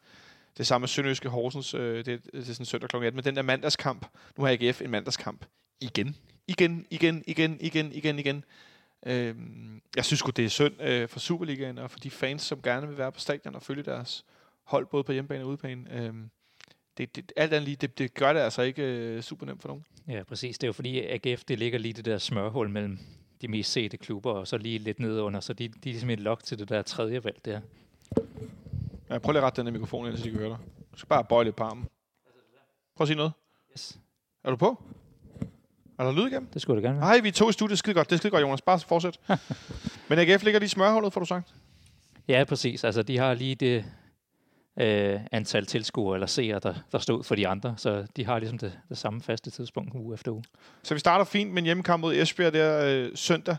Det samme med Sønderjyske Horsens, øh, det, det er sådan søndag kl. 18, men den der mandagskamp, nu har AGF en mandagskamp igen. Igen, igen, igen, igen, igen, igen. Øh, jeg synes godt det er synd øh, for Superligaen og for de fans, som gerne vil være på stadion og følge deres hold, både på hjemmebane og udebane. Øh, det, det, alt andet lige, det, det gør det altså ikke øh, super nemt for nogen. Ja, præcis. Det er jo fordi AGF, det ligger lige det der smørhul mellem de mest sete klubber, og så lige lidt nedunder, så de, de er ligesom et lok til det der tredje valg der. Ja, prøv lige at rette den her mikrofon ind, så de kan høre dig. Du skal bare bøje lidt på armen. Prøv at sige noget. Yes. Er du på? Er der lyd igennem? Det skulle det gerne. Nej, vi er to i studiet. Skide godt. Det er skide godt, Jonas. Bare fortsæt. *laughs* Men AGF ligger lige i smørhullet, får du sagt. Ja, præcis. Altså, de har lige det øh, antal tilskuere eller seere, der, der stod for de andre, så de har ligesom det, det samme faste tidspunkt uge efter uge. Så vi starter fint med en hjemmekamp mod Esbjerg der øh, søndag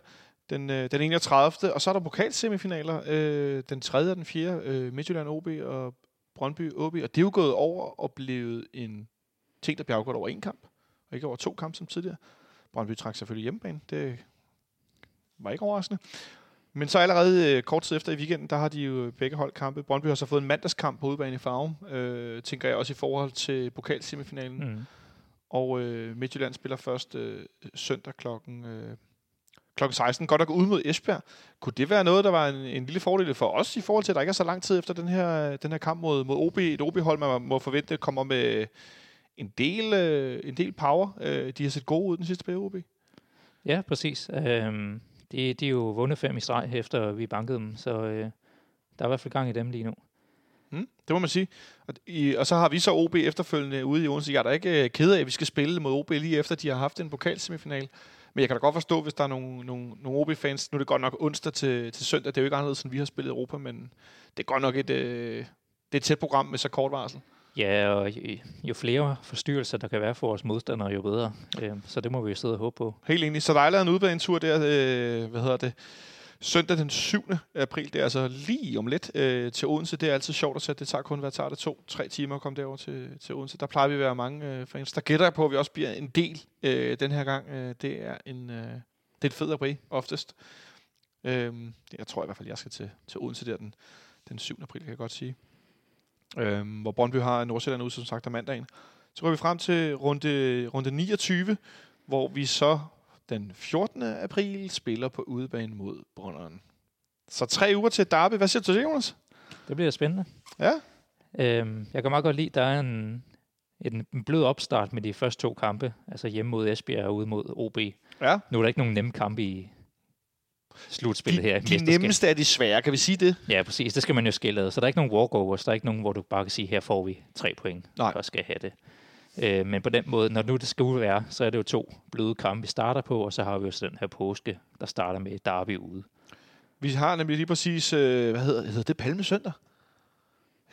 den, øh, den 31. Og så er der pokalsemifinaler. Øh, den 3. og den 4. Øh, Midtjylland OB og Brøndby OB. Og det er jo gået over og blevet en ting, der bliver afgjort over en kamp. Og ikke over to kampe som tidligere. Brøndby trak selvfølgelig hjemmebane. Det var ikke overraskende. Men så allerede øh, kort tid efter i weekenden, der har de jo begge hold kampe. Brøndby har så fået en mandagskamp på udebane i Farum, øh, tænker jeg også i forhold til pokalsemifinalen. Mm. Og øh, Midtjylland spiller først øh, søndag klokken, øh, kl. 16. Godt nok ude mod Esbjerg. Kunne det være noget, der var en, en lille fordel for os i forhold til, at der ikke er så lang tid efter den her, den her kamp mod, mod OB? Et OB-hold, man må forvente, kommer med en del, øh, en del power. Øh, de har set gode ud den sidste periode, OB. Ja, præcis. Øhm, de, de er jo vundet fem i streg, efter vi bankede dem, så øh, der er i hvert fald gang i dem lige nu. Mm, det må man sige. Og, i, og så har vi så OB efterfølgende ude i Odense. Jeg er da ikke øh, ked af, at vi skal spille mod OB lige efter, de har haft en pokalsemifinal. Men jeg kan da godt forstå, hvis der er nogle, nogle, nogle OB-fans. Nu er det godt nok onsdag til, til søndag. Det er jo ikke anderledes, end vi har spillet i Europa, men det er godt nok et, øh, det er et tæt program med så kort varsel. Ja, og jo, jo flere forstyrrelser, der kan være for vores modstandere, jo bedre. Øh, så det må vi jo sidde og håbe på. Helt enig. Så der er lavet en udbanetur der, øh, hvad hedder det, søndag den 7. april. Det er altså lige om lidt øh, til Odense. Det er altid sjovt at sætte. Det tager kun, hvad tager det? To, tre timer at komme derover til, til Odense. Der plejer vi at være mange øh, fans. Der gætter jeg på, at vi også bliver en del øh, den her gang. Øh, det er en, øh, det er et fed april, oftest. Øh, jeg tror i hvert fald, jeg skal til, til Odense der den, den 7. april, kan jeg godt sige. Øh, hvor Brøndby har Nordsjælland ude, som sagt, om mandagen. Så går vi frem til runde, runde 29, hvor vi så den 14. april spiller på udebane mod Brønderen. Så tre uger til Derby. Hvad siger du til det, Jonas? Det bliver spændende. Ja. Øhm, jeg kan meget godt lide, der er en, en, en blød opstart med de første to kampe, altså hjemme mod Esbjerg og ude mod OB. Ja. Nu er der ikke nogen nemme kampe i slutspillet her. i De, de nemmeste er de svære, kan vi sige det? Ja, præcis. Det skal man jo skille ad. Så der er ikke nogen walkovers. Der er ikke nogen, hvor du bare kan sige, her får vi tre point. Nej. Og skal have det. Øh, men på den måde, når nu det skal være, så er det jo to bløde kampe, vi starter på, og så har vi jo så den her påske, der starter med Derby ude. Vi har nemlig lige præcis, øh, hvad hedder, hedder det, Palmesøndag?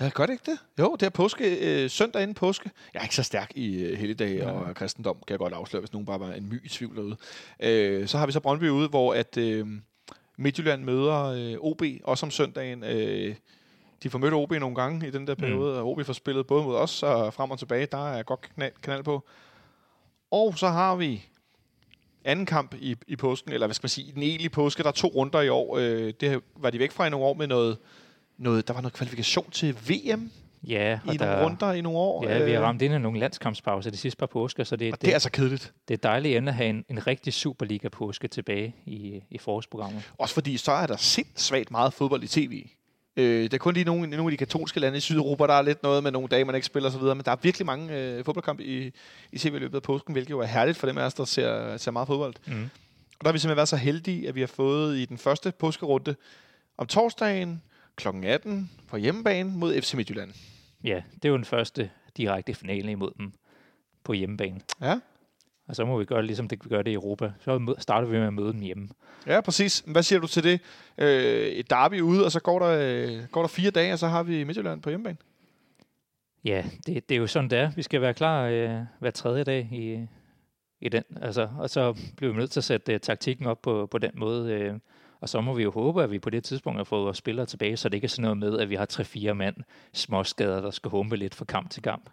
Ja, gør det ikke det? Jo, det er påske, øh, søndag inden påske. Jeg er ikke så stærk i øh, helligdag Ja. og kristendom, kan jeg godt afsløre, hvis nogen bare var en my i tvivl derude. Øh, så har vi så Brøndby ude, hvor at øh, Midtjylland møder øh, OB, også om søndagen. Øh, de får mødt OB nogle gange i den der periode, mm. og OB får spillet både mod os og frem og tilbage. Der er godt kanal, kanal på. Og så har vi anden kamp i, i påsken, eller hvad skal man sige, i den egentlige påske. Der er to runder i år. Øh, det var de væk fra i nogle år med noget, noget der var noget kvalifikation til VM Ja, i og nogle der, runder i nogle år. ja, vi har Øh, ramt ind i nogle landskampspauser de sidste par påsker, så det, og det, det er altså kedeligt. det er dejligt at have en, en rigtig Superliga-påske tilbage i, i forårsprogrammet. Også fordi så er der sindssygt meget fodbold i tv. Øh, der er kun lige nogle, nogle af de katolske lande i Sydeuropa, der er lidt noget med nogle dage, man ikke spiller osv., men der er virkelig mange øh, fodboldkampe i, i tv i løbet af påsken, hvilket jo er herligt for dem af os, der ser, ser meget fodbold. Mm. Og der har vi simpelthen været så heldige, at vi har fået i den første påskerunde om torsdagen kl. 18 på hjemmebane mod FC Midtjylland. Ja, det er jo den første direkte finale imod dem på hjemmebane. Ja, Og så må vi gøre ligesom det, vi gør det i Europa. Så starter vi med at møde dem hjemme. ja præcis. Hvad siger du til det? Øh, et derby ude, og så går der, øh, går der fire dage, og så har vi Midtjylland på hjemmebane. Ja, det, det er jo sådan, det er. Vi skal være klar øh, hver tredje dag i, i den. Altså, og så bliver vi nødt til at sætte øh, taktikken op på, på den måde. Øh, og så må vi jo håbe, at vi på det tidspunkt har fået vores spillere tilbage, så det ikke er sådan noget med, at vi har tre-fire mand småskader, der skal humpe lidt fra kamp til kamp.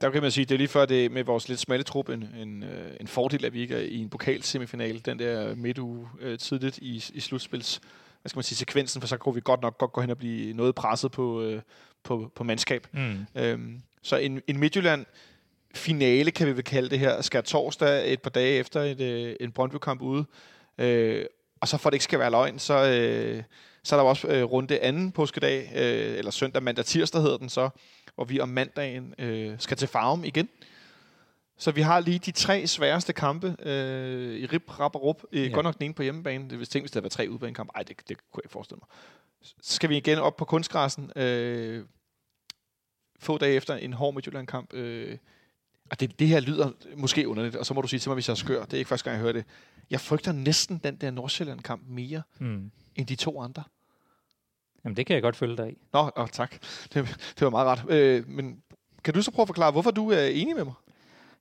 Der kan man sige, det er lige før det med vores lidt smalle trup en, en, øh, en fordel, at vi ikke er i en pokalsemifinal, den der midtuge øh, tidligt i, i slutspils hvad skal man sige, sekvensen, for så kunne vi godt nok godt gå hen og blive noget presset på, øh, på, på mandskab. Mm. Øhm, så en, en Midtjylland finale, kan vi vel kalde det her, skal torsdag et par dage efter et, øh, en Brøndby-kamp ude. Øh, og så for det ikke skal være løgn, så, øh, så er der også øh, runde anden påskedag, øh, eller søndag, mandag, tirsdag hedder den så, hvor vi om mandagen øh, skal til Farum igen. Så vi har lige de tre sværeste kampe øh, i rip, rap og rup. Øh, Ja. Godt nok den ene på hjemmebane. Det hvis tænkt, hvis det havde været tre udebanekampe. Ej, det, det kunne jeg ikke forestille mig. Så skal vi igen op på kunstgræssen. Øh, få dage efter en hård Midtjylland-kamp. Øh, og det, det her lyder måske underligt, og så må du sige til mig, hvis jeg er skør. Det er ikke første gang, jeg hører det. Jeg frygter næsten den der Nordsjælland-kamp mere Mm. end de to andre. Jamen, det kan jeg godt følge dig i. Nå, åh, tak. Det, det var meget ret. Øh, men kan du så prøve at forklare, hvorfor du er enig med mig?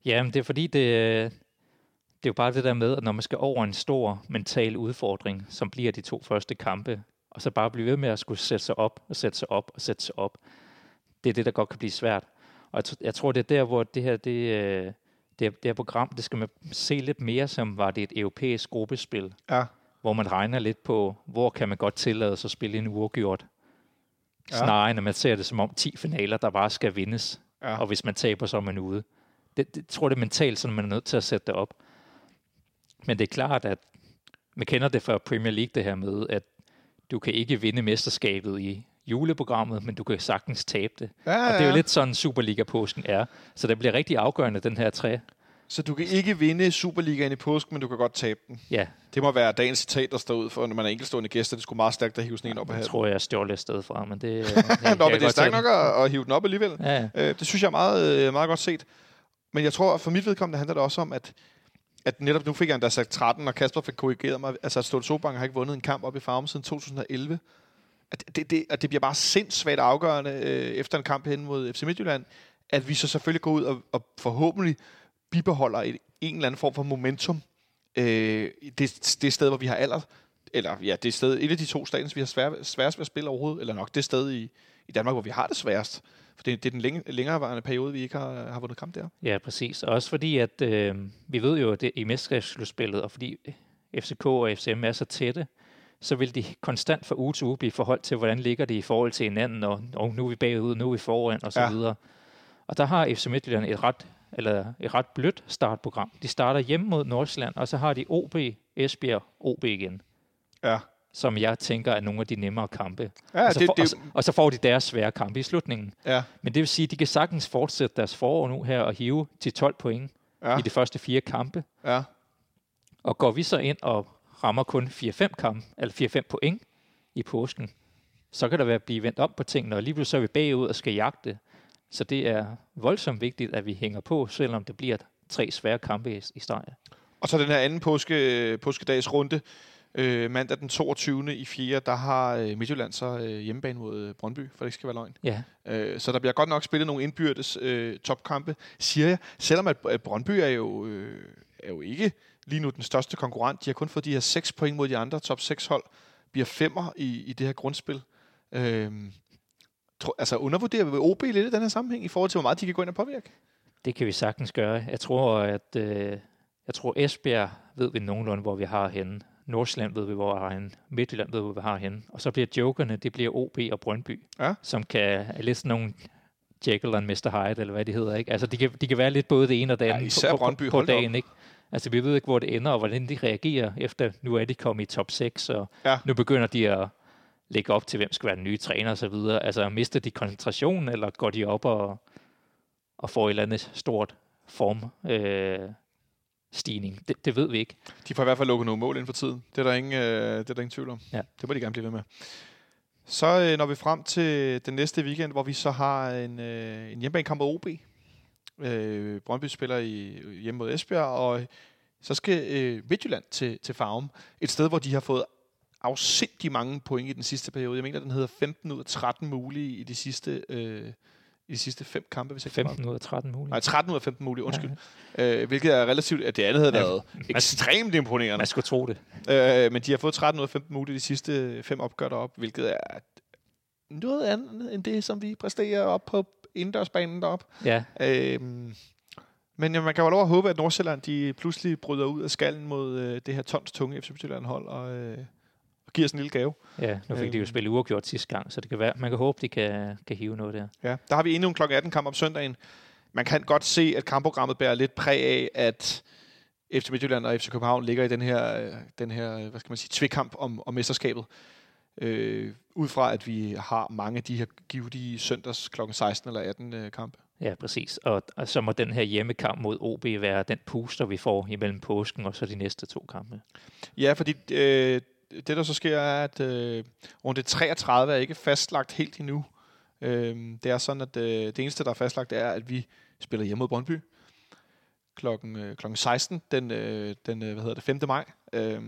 Ja, men det er fordi, det, det er jo bare det der med, at når man skal over en stor mental udfordring, som bliver de to første kampe, og så bare blive ved med at skulle sætte sig op, og sætte sig op, og sætte sig op, det er det, der godt kan blive svært. Og jeg, jeg tror, det er der, hvor det her, det, øh, det, her, det her program, det skal man se lidt mere som, var det et europæisk gruppespil, Ja. hvor man regner lidt på, hvor kan man godt tillade sig at spille en uafgjort, Ja. snarere end at man ser det som om 10 finaler, der bare skal vindes. Ja. Og hvis man taber, så er man ude. Det, det tror jeg, det er mentalt, så man er nødt til at sætte det op. Men det er klart, at man kender det fra Premier League, det her med, at du kan ikke vinde mesterskabet i juleprogrammet, men du kan sagtens tabe det. Ja, Og det er jo lidt sådan, Superliga-påsken er. Så det bliver rigtig afgørende, den her træ. Så du kan ikke vinde Superligaen i påsken, men du kan godt tabe den. Ja, Det må være dagens citat, der står ud for, når man er enkeltstående gæster. Det skulle meget stærkt at hive sådan en op af jeg hatten. tror, jeg stjålet et sted fra, men det... *laughs* jeg Nå, men det er stærkt nok at, at hive den op alligevel. Ja, ja. Øh, det synes jeg er meget, øh, meget godt set. Men jeg tror, for mit vedkommende handler det også om, at, at netop nu fik jeg endda sagt 13, og Kasper fik korrigeret mig. Altså, at Sobank har ikke vundet en kamp op i Farum siden 2011. Det, det, og det bliver bare sindssygt afgørende øh, efter en kamp hen mod FC Midtjylland, at vi så selvfølgelig går ud og, og forhåbentlig bibeholder et, en eller anden form for momentum. Øh, det, det sted, hvor vi har aller, eller ja, det sted, et af de to stadions, vi har svær, sværest ved at spille overhovedet, eller nok det sted i, i Danmark, hvor vi har det sværest. For det, det er den længe, længerevarende periode, vi ikke har, har vundet kamp der. Ja, præcis. Og også fordi, at øh, vi ved jo, at det i mesterskabsslutspillet, og fordi FCK og FCM er så tætte, så vil de konstant fra uge til uge blive forholdt til, hvordan ligger de i forhold til hinanden, og, og nu er vi bagud, nu er vi foran, og så Ja. videre. Og der har FC Midtjylland et ret, eller et ret blødt startprogram. De starter hjemme mod Nordsjælland, og så har de OB, Esbjerg, OB igen, Ja. som jeg tænker er nogle af de nemmere kampe. Ja, og, så det, får, det, og, så, og så får de deres svære kampe i slutningen. ja, Men det vil sige, at de kan sagtens fortsætte deres forår nu her og hive til 12 point ja. i de første fire kampe. ja. Og går vi så ind og rammer kun 4-5 kampe, eller 4-5 point i påsken, så kan der være blive vendt op på tingene, og lige pludselig så er vi bagud og skal jagte. Så det er voldsomt vigtigt, at vi hænger på, selvom det bliver tre svære kampe i, starten. Og så den her anden påske, påskedags runde, øh, mandag den 22. i 4., der har øh, Midtjylland så øh, hjemmebane mod øh, Brøndby, for det ikke skal være løgn. Ja, Øh, så der bliver godt nok spillet nogle indbyrdes øh, topkampe, siger jeg. Selvom at, at Brøndby er jo, øh, er jo ikke lige nu den største konkurrent. De har kun fået de her 6 point mod de andre top 6 hold. Bliver femmer i, i det her grundspil. Øh, tro, altså undervurderer vi OB lidt i den her sammenhæng, i forhold til, hvor meget de kan gå ind og påvirke? det kan vi sagtens gøre. Jeg tror, at øh, jeg tror Esbjerg ved vi nogenlunde, hvor vi har henne. Nordsjælland ved vi, hvor vi har henne. Midtjylland ved vi, hvor vi har henne. Og så bliver jokerne, det bliver OB og Brøndby, Ja. som kan er lidt sådan nogle Jekyll og Mr. Hyde, eller hvad det hedder. Ikke? Altså, de kan, de kan være lidt både det ene og det Ja, andet især på, Brøndby, på, på hold da op. dagen. Ikke? Altså, vi ved ikke, hvor det ender, og hvordan de reagerer efter, nu er de kommet i top 6, og Ja. nu begynder de at lægge op til, hvem skal være den nye træner og så videre. Altså, mister de koncentrationen, eller går de op og, og får et eller andet stort form øh, stigning? Det, det ved vi ikke. De får i hvert fald lukket nogle mål inden for tiden. Det er der ingen, øh, det er der ingen tvivl om. Ja. Det må de gerne blive ved med. Så øh, når vi frem til den næste weekend, hvor vi så har en, øh, en hjemmebanekamp mod OB. Øh, Brøndby spiller i, hjemme mod Esbjerg, og så skal øh, Midtjylland til, til Farum. Et sted, hvor de har fået afsindig mange point i den sidste periode. Jeg mener, den hedder 15 ud af 13 mulige i de sidste, øh, i de sidste fem kampe, hvis jeg ikke tager meget 15 ud af 13 muligt. Nej, 13 ud af 15 mulige, undskyld. Ja. Øh, hvilket er relativt, at det andet havde Ja, været ekstremt imponerende. Man skulle tro det. Øh, men de har fået 13 ud af 15 mulige de sidste fem opgør derop, hvilket er noget andet end det, som vi præsterer op på indendørsbanen derop. Ja, Øh, men ja, man kan jo lov at håbe, at Nordsjælland de pludselig bryder ud af skallen mod øh, det her tons tunge FC Midtjylland hold og, øh, og giver os en lille gave. ja, nu fik de jo Øhm. spillet uafgjort sidste gang, så det kan være, man kan håbe, de kan, kan hive noget der. Ja, der har vi endnu en kl. 18 kamp om søndagen. Man kan godt se, at kampprogrammet bærer lidt præg af, at FC Midtjylland og FC København ligger i den her, øh, den her hvad skal man sige, tvikkamp om, om mesterskabet. Øh, ud fra, at vi har mange af de her givetige søndags kl. 16 eller 18 øh, kampe. Ja, præcis. Og, og så må den her hjemmekamp mod OB være den puster, vi får imellem påsken og så de næste to kampe. Ja, fordi øh, det, der så sker, er, at øh, runde 33 er ikke fastlagt helt endnu. Øh, det er sådan, at øh, det eneste, der er fastlagt, er, at vi spiller hjemme mod Brøndby klokken, øh, klokken 16 den, øh, den øh, hvad hedder det, 5. maj. Øh,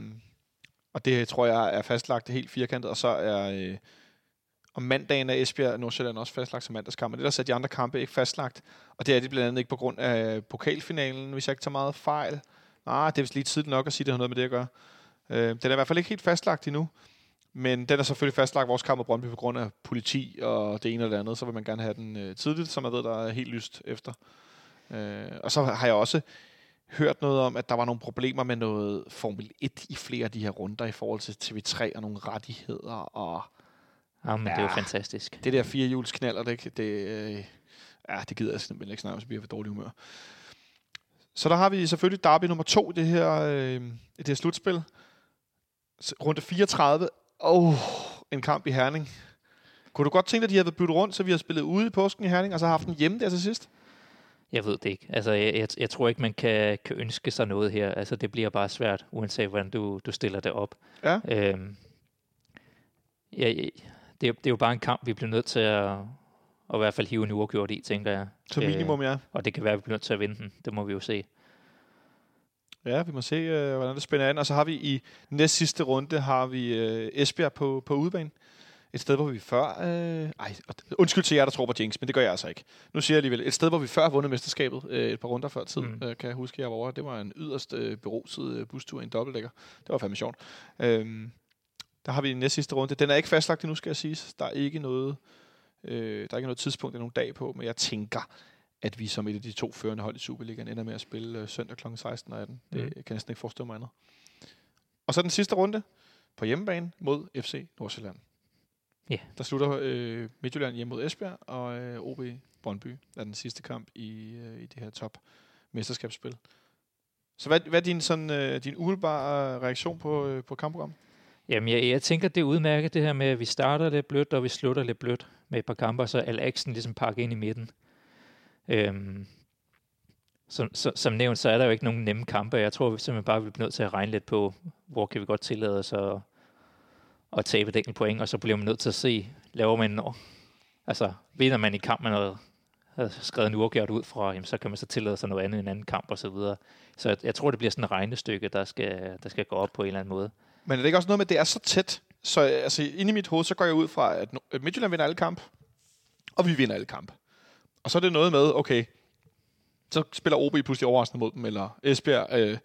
og det tror jeg er fastlagt helt firkantet, og så er øh, om mandagen er Esbjerg og Nordsjælland også fastlagt som mandagskamp. Men ellers er de andre kampe ikke fastlagt, og det er de blandt andet ikke på grund af pokalfinalen, hvis jeg ikke tager meget fejl. Nej, det er vist lige tidligt nok at sige, at det har noget med det at gøre. Øh, den er i hvert fald ikke helt fastlagt endnu. Men den er selvfølgelig fastlagt vores kamp mod Brøndby på grund af politi og det ene eller det andet. Så vil man gerne have den øh, tidligt, som jeg ved, der er helt lyst efter. Øh, og så har jeg også hørt noget om, at der var nogle problemer med noget Formel 1 i flere af de her runder i forhold til TV3 og nogle rettigheder. Og Jamen, ja. det er jo fantastisk. det der fire hjuls knaller, det, det, øh, ja, det gider jeg simpelthen ikke snakke om, så bliver jeg for dårlig humør. Så der har vi selvfølgelig derby nummer to i det her, øh, i det her slutspil. Runde 34. Åh, oh, en kamp i Herning. Kunne du godt tænke dig, at de havde været byttet rundt, så vi har spillet ude i påsken i Herning, og så har haft en hjemme der til sidst? Jeg ved det ikke. Altså, jeg, jeg, jeg tror ikke, man kan, kan ønske sig noget her. Altså, det bliver bare svært, uanset hvordan du, du stiller det op. Ja. Øhm, ja, det, er, det er jo bare en kamp, vi bliver nødt til at, at i hvert fald hive en uafgjort i, tænker jeg. Som minimum, ja. Og det kan være, at vi bliver nødt til at vinde den. Det må vi jo se. Ja, vi må se, øh, hvordan det spænder an. Og så har vi i næst sidste runde, har vi øh, Esbjerg på, på udebane. Et sted, hvor vi før... Øh, ej, undskyld til jer, der tror på Jinx, men det gør jeg altså ikke. Nu siger jeg alligevel, et sted, hvor vi før har vundet mesterskabet øh, et par runder før tid, mm. Øh, kan jeg huske, jeg var over. Det var en yderst øh, beruset øh, bustur i en dobbeltdækker. Det var fandme sjovt. Øhm, der har vi i næst sidste runde. Den er ikke fastlagt endnu, skal jeg sige. Der er ikke noget, øh, der er ikke noget tidspunkt, eller nogen dag på, men jeg tænker, at vi som et af de to førende hold i Superligaen ender med at spille øh, søndag kl. 16 og 18. Det Mm. kan jeg næsten ikke forestille mig andet. Og så den sidste runde på hjemmebane mod FC Nordsjælland. Ja. Der slutter øh, Midtjylland hjemme mod Esbjerg, og øh, OB Brøndby er den sidste kamp i, øh, i det her top mesterskabsspil. Så hvad, hvad er din, sådan, øh, din umiddelbare reaktion på, øh, på kampprogrammet? Jamen, jeg, jeg tænker, det er udmærket det her med, at vi starter lidt blødt, og vi slutter lidt blødt med et par kampe, og så al aksen ligesom pakke ind i midten. Øhm, som, som, som nævnt, så er der jo ikke nogen nemme kampe. Jeg tror vi simpelthen bare, vi bliver nødt til at regne lidt på, hvor kan vi godt tillade os at, at tabe et enkelt point, og så bliver man nødt til at se, laver man når, altså vinder man i kampen, og har skrevet en uafgjort ud fra, jamen, så kan man så tillade sig noget andet i en anden kamp og så videre. Så jeg, jeg tror, det bliver sådan et regnestykke, der skal, der skal gå op på en eller anden måde. Men er det ikke også noget med, at det er så tæt? Så altså, inde i mit hoved, så går jeg ud fra, at at Midtjylland vinder alle kamp, og vi vinder alle kamp. Og så er det noget med, okay, så spiller OB pludselig overraskende mod dem, eller Esbjerg, øh,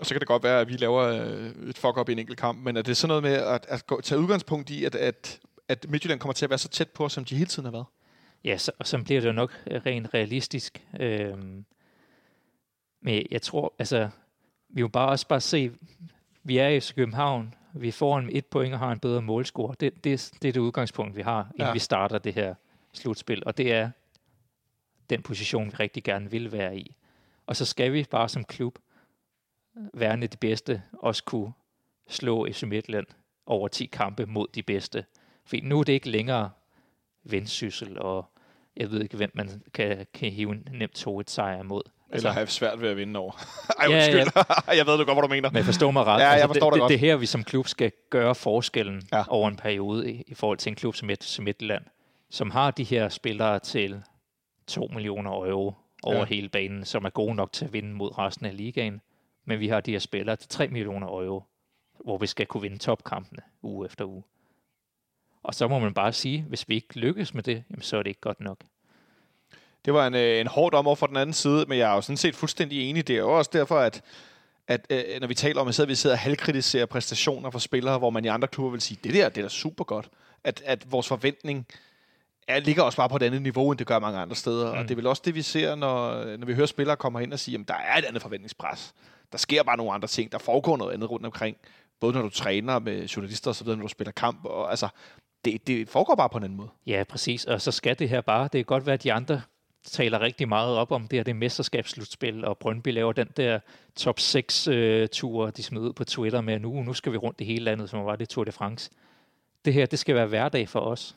og så kan det godt være, at vi laver øh, et fuck-up i en enkelt kamp, men er det sådan noget med at, at gå, tage udgangspunkt i, at, at, at Midtjylland kommer til at være så tæt på, som de hele tiden har været? Ja, så, og så bliver det jo nok øh, rent realistisk. Øhm, men jeg tror, altså, vi må bare også bare se, vi er i København, vi får en et point og har en bedre målscore. Det, det, det er det udgangspunkt, vi har, inden ja. vi starter det her slutspil, og det er den position, vi rigtig gerne vil være i. Og så skal vi bare som klub værende de bedste, også kunne slå FC Midtland over 10 kampe mod de bedste. For nu er det ikke længere vendsyssel, og jeg ved ikke, hvem man kan, kan hive en nemt 2-1 sejr imod. Eller have svært ved at vinde over. *laughs* Ej, Ja, undskyld. Ja, *laughs* jeg ved det godt, hvad du mener. Men forstå mig ret. Altså, Ja, jeg forstår det, dig godt. det, det er her, vi som klub skal gøre forskellen Ja. over en periode i, i forhold til en klub som, et, som Midtland, som har de her spillere til 2 millioner euro over ja. hele banen, som er gode nok til at vinde mod resten af ligaen. Men vi har de her spillere til 3 millioner euro, hvor vi skal kunne vinde topkampene uge efter uge. Og så må man bare sige, hvis vi ikke lykkes med det, jamen, så er det ikke godt nok. Det var en, øh, en hård dommer fra den anden side, men jeg er jo sådan set fuldstændig enig. Det er jo også derfor, at, at øh, når vi taler om, at vi sidder og halvkritiserer præstationer for spillere, hvor man i andre klubber vil sige, det der det er da super godt. At, at vores forventning er, ligger også bare på et andet niveau, end det gør mange andre steder. Mm. Og det er vel også det, vi ser, når, når vi hører spillere komme ind og sige, at der er et andet forventningspres. Der sker bare nogle andre ting. Der foregår noget andet rundt omkring. Både når du træner med journalister og så videre, når du spiller kamp. Og, altså, det, det foregår bare på en anden måde. Ja, præcis. Og så skal det her bare, det kan godt være, at de andre taler rigtig meget op om det her, det mesterskabsslutspil, og Brøndby laver den der top 6 øh, tur, de smed ud på Twitter med, nu, nu skal vi rundt i hele landet, som var det Tour de France. Det her, det skal være hverdag for os.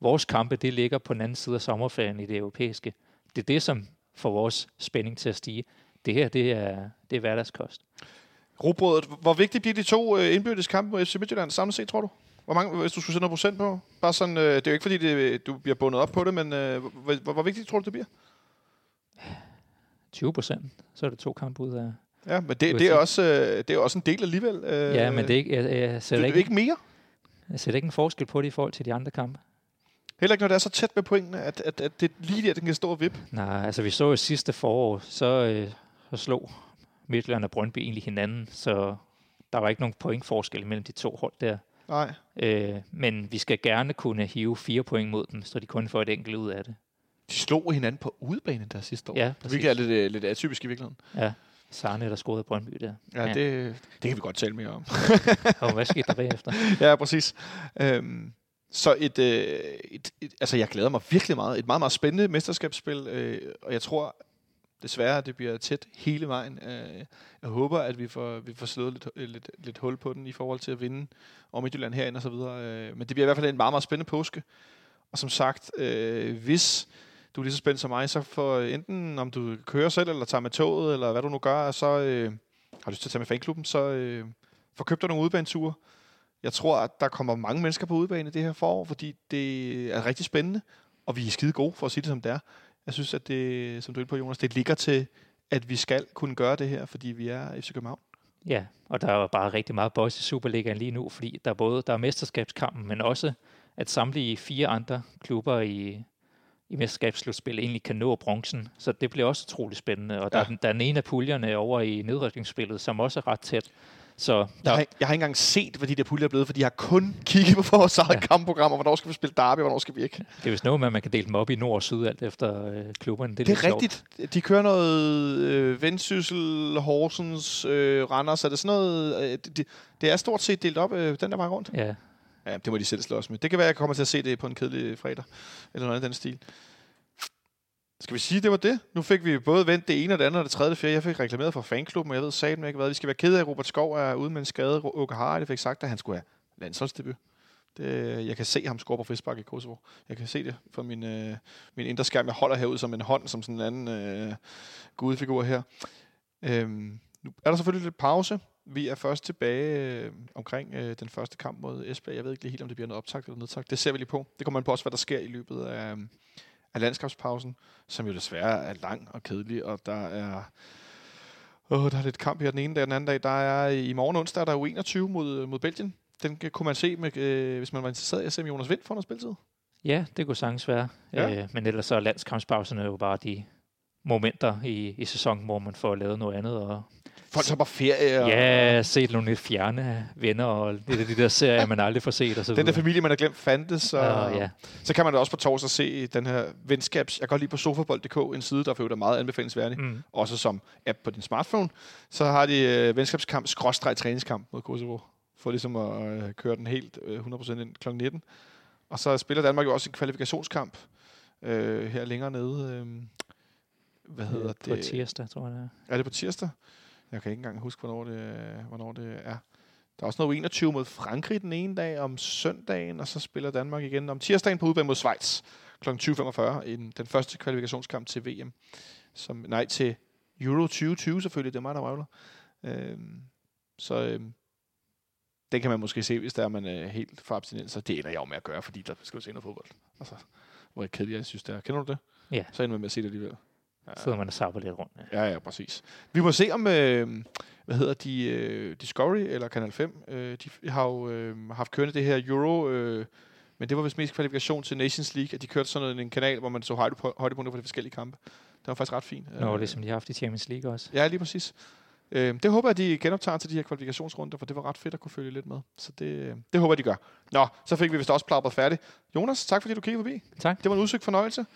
Vores kampe, det ligger på den anden side af sommerferien i det europæiske. Det er det, som får vores spænding til at stige. Det her, det er, det er hverdagskost. Rugbrødet, hvor vigtigt bliver de to øh, indbyrdes kampe mod FC Midtjylland samlet set, tror du? Hvor mange, hvis du skulle sætte noget procent på? Bare sådan, øh, det er jo ikke fordi, det, du bliver bundet op på det, men øh, hvor, hvor, hvor vigtigt tror du, det bliver? 20 procent, så er det to kampe ud af... Ja, men det, det, er også, det er også en del alligevel. Ja, men det er ikke, jeg, jeg, det, sætter det er ikke, ikke mere. jeg sætter ikke en forskel på det i forhold til de andre kampe. Heller ikke, når det er så tæt med pointene, at, at, at det lige der, den kan stå og vippe. Nej, altså vi så jo sidste forår, så, øh, så slog Midtjylland og Brøndby egentlig hinanden, så der var ikke nogen pointforskel mellem de to hold der. Nej. Øh, men vi skal gerne kunne hive fire point mod dem, så de kun får et enkelt ud af det. De slog hinanden på udebanen der sidste år. Ja, det præcis. hvilket er lidt, øh, lidt atypisk i virkeligheden. Ja, Sarne, der scorede Brøndby der. Ja, ja. Ja. Det, det kan vi godt tale mere om. *laughs* Og hvad skete der bagefter? *laughs* ja, præcis. Øhm, så et, øh, et, et, altså jeg glæder mig virkelig meget. Et meget, meget spændende mesterskabsspil, øh, og jeg tror, desværre, det bliver tæt hele vejen. Øh, jeg håber, at vi får, vi får slået lidt, øh, lidt, lidt hul på den i forhold til at vinde om Midtjylland herinde og så videre. Øh, men det bliver i hvert fald en meget, meget spændende påske. Og som sagt, øh, hvis du er lige så spændt som mig, så for enten om du kører selv, eller tager med toget, eller hvad du nu gør, så øh, har du lyst til at tage med fanklubben, så øh, får købt dig nogle udebaneture. Jeg tror, at der kommer mange mennesker på udebane det her forår, fordi det er rigtig spændende, og vi er skide gode, for at sige det som det er. Jeg synes, at det, som du er på, Jonas, det ligger til, at vi skal kunne gøre det her, fordi vi er FC København. Ja, og der er jo bare rigtig meget boys i Superligaen lige nu, fordi der er både der er mesterskabskampen, men også at samtlige fire andre klubber i, i mesterskabsslutspil egentlig kan nå bronzen. Så det bliver også utrolig spændende. Og der, Ja. er, den- der er den ene af puljerne over i nedrykningsspillet, som også er ret tæt. Så Jeg, har, jeg har ikke engang set, hvad de der puljer er blevet, fordi jeg har kun *laughs* kigget på vores eget ja. Kampprogram, og hvornår skal vi spille derby, og hvornår skal vi ikke. det er jo sådan noget med, at man kan dele dem op i nord og syd, alt efter øh, klubberne. Det er sjovt. rigtigt. De kører noget øh, Vendsyssel, Horsens, øh, Randers. Er det sådan noget? Øh, det, det- det er stort set delt op øh, den der vej rundt. Ja, Ja, det må de selv slå os med. Det kan være, at jeg kommer til at se det på en kedelig fredag. Eller noget af den stil. Skal vi sige, det var det? Nu fik vi både vendt det ene og det andet og det tredje og det fjerde. Jeg fik reklameret for fanklubben, og jeg ved satme ikke hvad. Vi skal være kede af, at Robert Skov er ude med en skade. Åke Harald fik sagt, at han skulle have landsholdsdebut. Det, jeg kan se ham score på frispark i Kosovo. Jeg kan se det fra min, øh, min indre skærm. Jeg holder herud som en hånd, som sådan en anden øh, gudfigur her. Øhm, nu er der selvfølgelig lidt pause. Vi er først tilbage øh, omkring øh, den første kamp mod Esbjerg. Jeg ved ikke lige helt, om det bliver noget optakt eller nedtagt. Det ser vi lige på. Det kommer man på også, hvad der sker i løbet af, øh, af landskabspausen, som jo desværre er lang og kedelig, og der er... Åh, der er lidt kamp her den ene dag den anden dag. Der er i morgen onsdag, er der jo 21 mod, mod Belgien. Den kan- kunne man se, med, øh, hvis man var interesseret i at se, om Jonas Vind får noget spiltid. ja, det kunne sagtens være. Ja. Øh, men ellers så er landskampspauserne jo bare de momenter i, i sæsonen, hvor man får lavet noget andet. Og Folk tager på ferie. Og, ja, set nogle lidt fjerne venner og lidt af de der serier, man aldrig får set. Og så Den der familie, man har glemt fandtes. Og, Og, ja. Så kan man da også på torsdag se den her venskabs... Jeg kan godt lide på sofabold.dk, en side, der for er meget anbefalingsværdig, mm. Også som app på din smartphone. Så har de øh, venskabskamp, skråstreg træningskamp mod Kosovo, for ligesom at øh, køre den helt øh, 100% ind kl. 19. Og så spiller Danmark jo også en kvalifikationskamp øh, her længere nede. Øh, hvad hedder Øh, På det? tirsdag, tror jeg det er. Er det på tirsdag? Jeg kan ikke engang huske, hvornår det, hvornår det er. Der er også noget 21 mod Frankrig den ene dag om søndagen, og så spiller Danmark igen om tirsdagen på udbane mod Schweiz kl. 20.45 i den, første kvalifikationskamp til VM. Som, nej, til Euro 2020 selvfølgelig, det er mig, der røvler. Øhm, så øhm, den kan man måske se, hvis der er man øh, helt for abstinent, så det ender jeg jo med at gøre, fordi der skal jo se noget fodbold. Altså, hvor jeg kedeligt jeg synes, det er. Kender du det? Ja. Så ender man med at se det alligevel. Ja. Sidder man og sapper lidt rundt. Ja. Ja, ja, præcis. Vi må se om, øh, hvad hedder de, øh, Discovery eller Kanal 5, øh, de har jo øh, haft kørende det her Euro, øh, men det var vist mest kvalifikation til Nations League, at de kørte sådan en kanal, hvor man så højde- højdepunkter for de forskellige kampe. Det var faktisk ret fint. Nå, Øh, ligesom de har haft i Champions League også. Ja, lige præcis. Øh, det håber jeg, at de genoptager til de her kvalifikationsrunder, for det var ret fedt at kunne følge lidt med. Så det, det håber jeg, de gør. Nå, så fik vi vist også plapret færdigt. Jonas, tak fordi du kiggede forbi. Tak. Det var en udsøgt fornøjelse.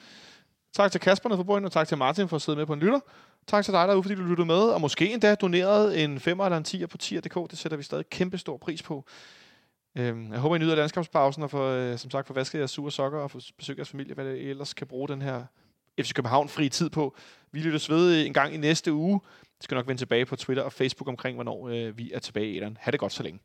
Tak til Kasper for bøjen, og tak til Martin for at sidde med på en lytter. Tak til dig derude, fordi du lyttede med, og måske endda donerede en 5 eller en 10 på tier.dk. Det sætter vi stadig kæmpe stor pris på. Øhm, jeg håber, I nyder landskabspausen, og får, øh, som sagt får vasket jeres sure sokker og får besøgt jeres familie, hvad det ellers kan bruge den her FC København fri tid på. Vi lyttes ved øh, en gang i næste uge. Vi skal nok vende tilbage på Twitter og Facebook omkring, hvornår øh, vi er tilbage i den. Ha' det godt så længe.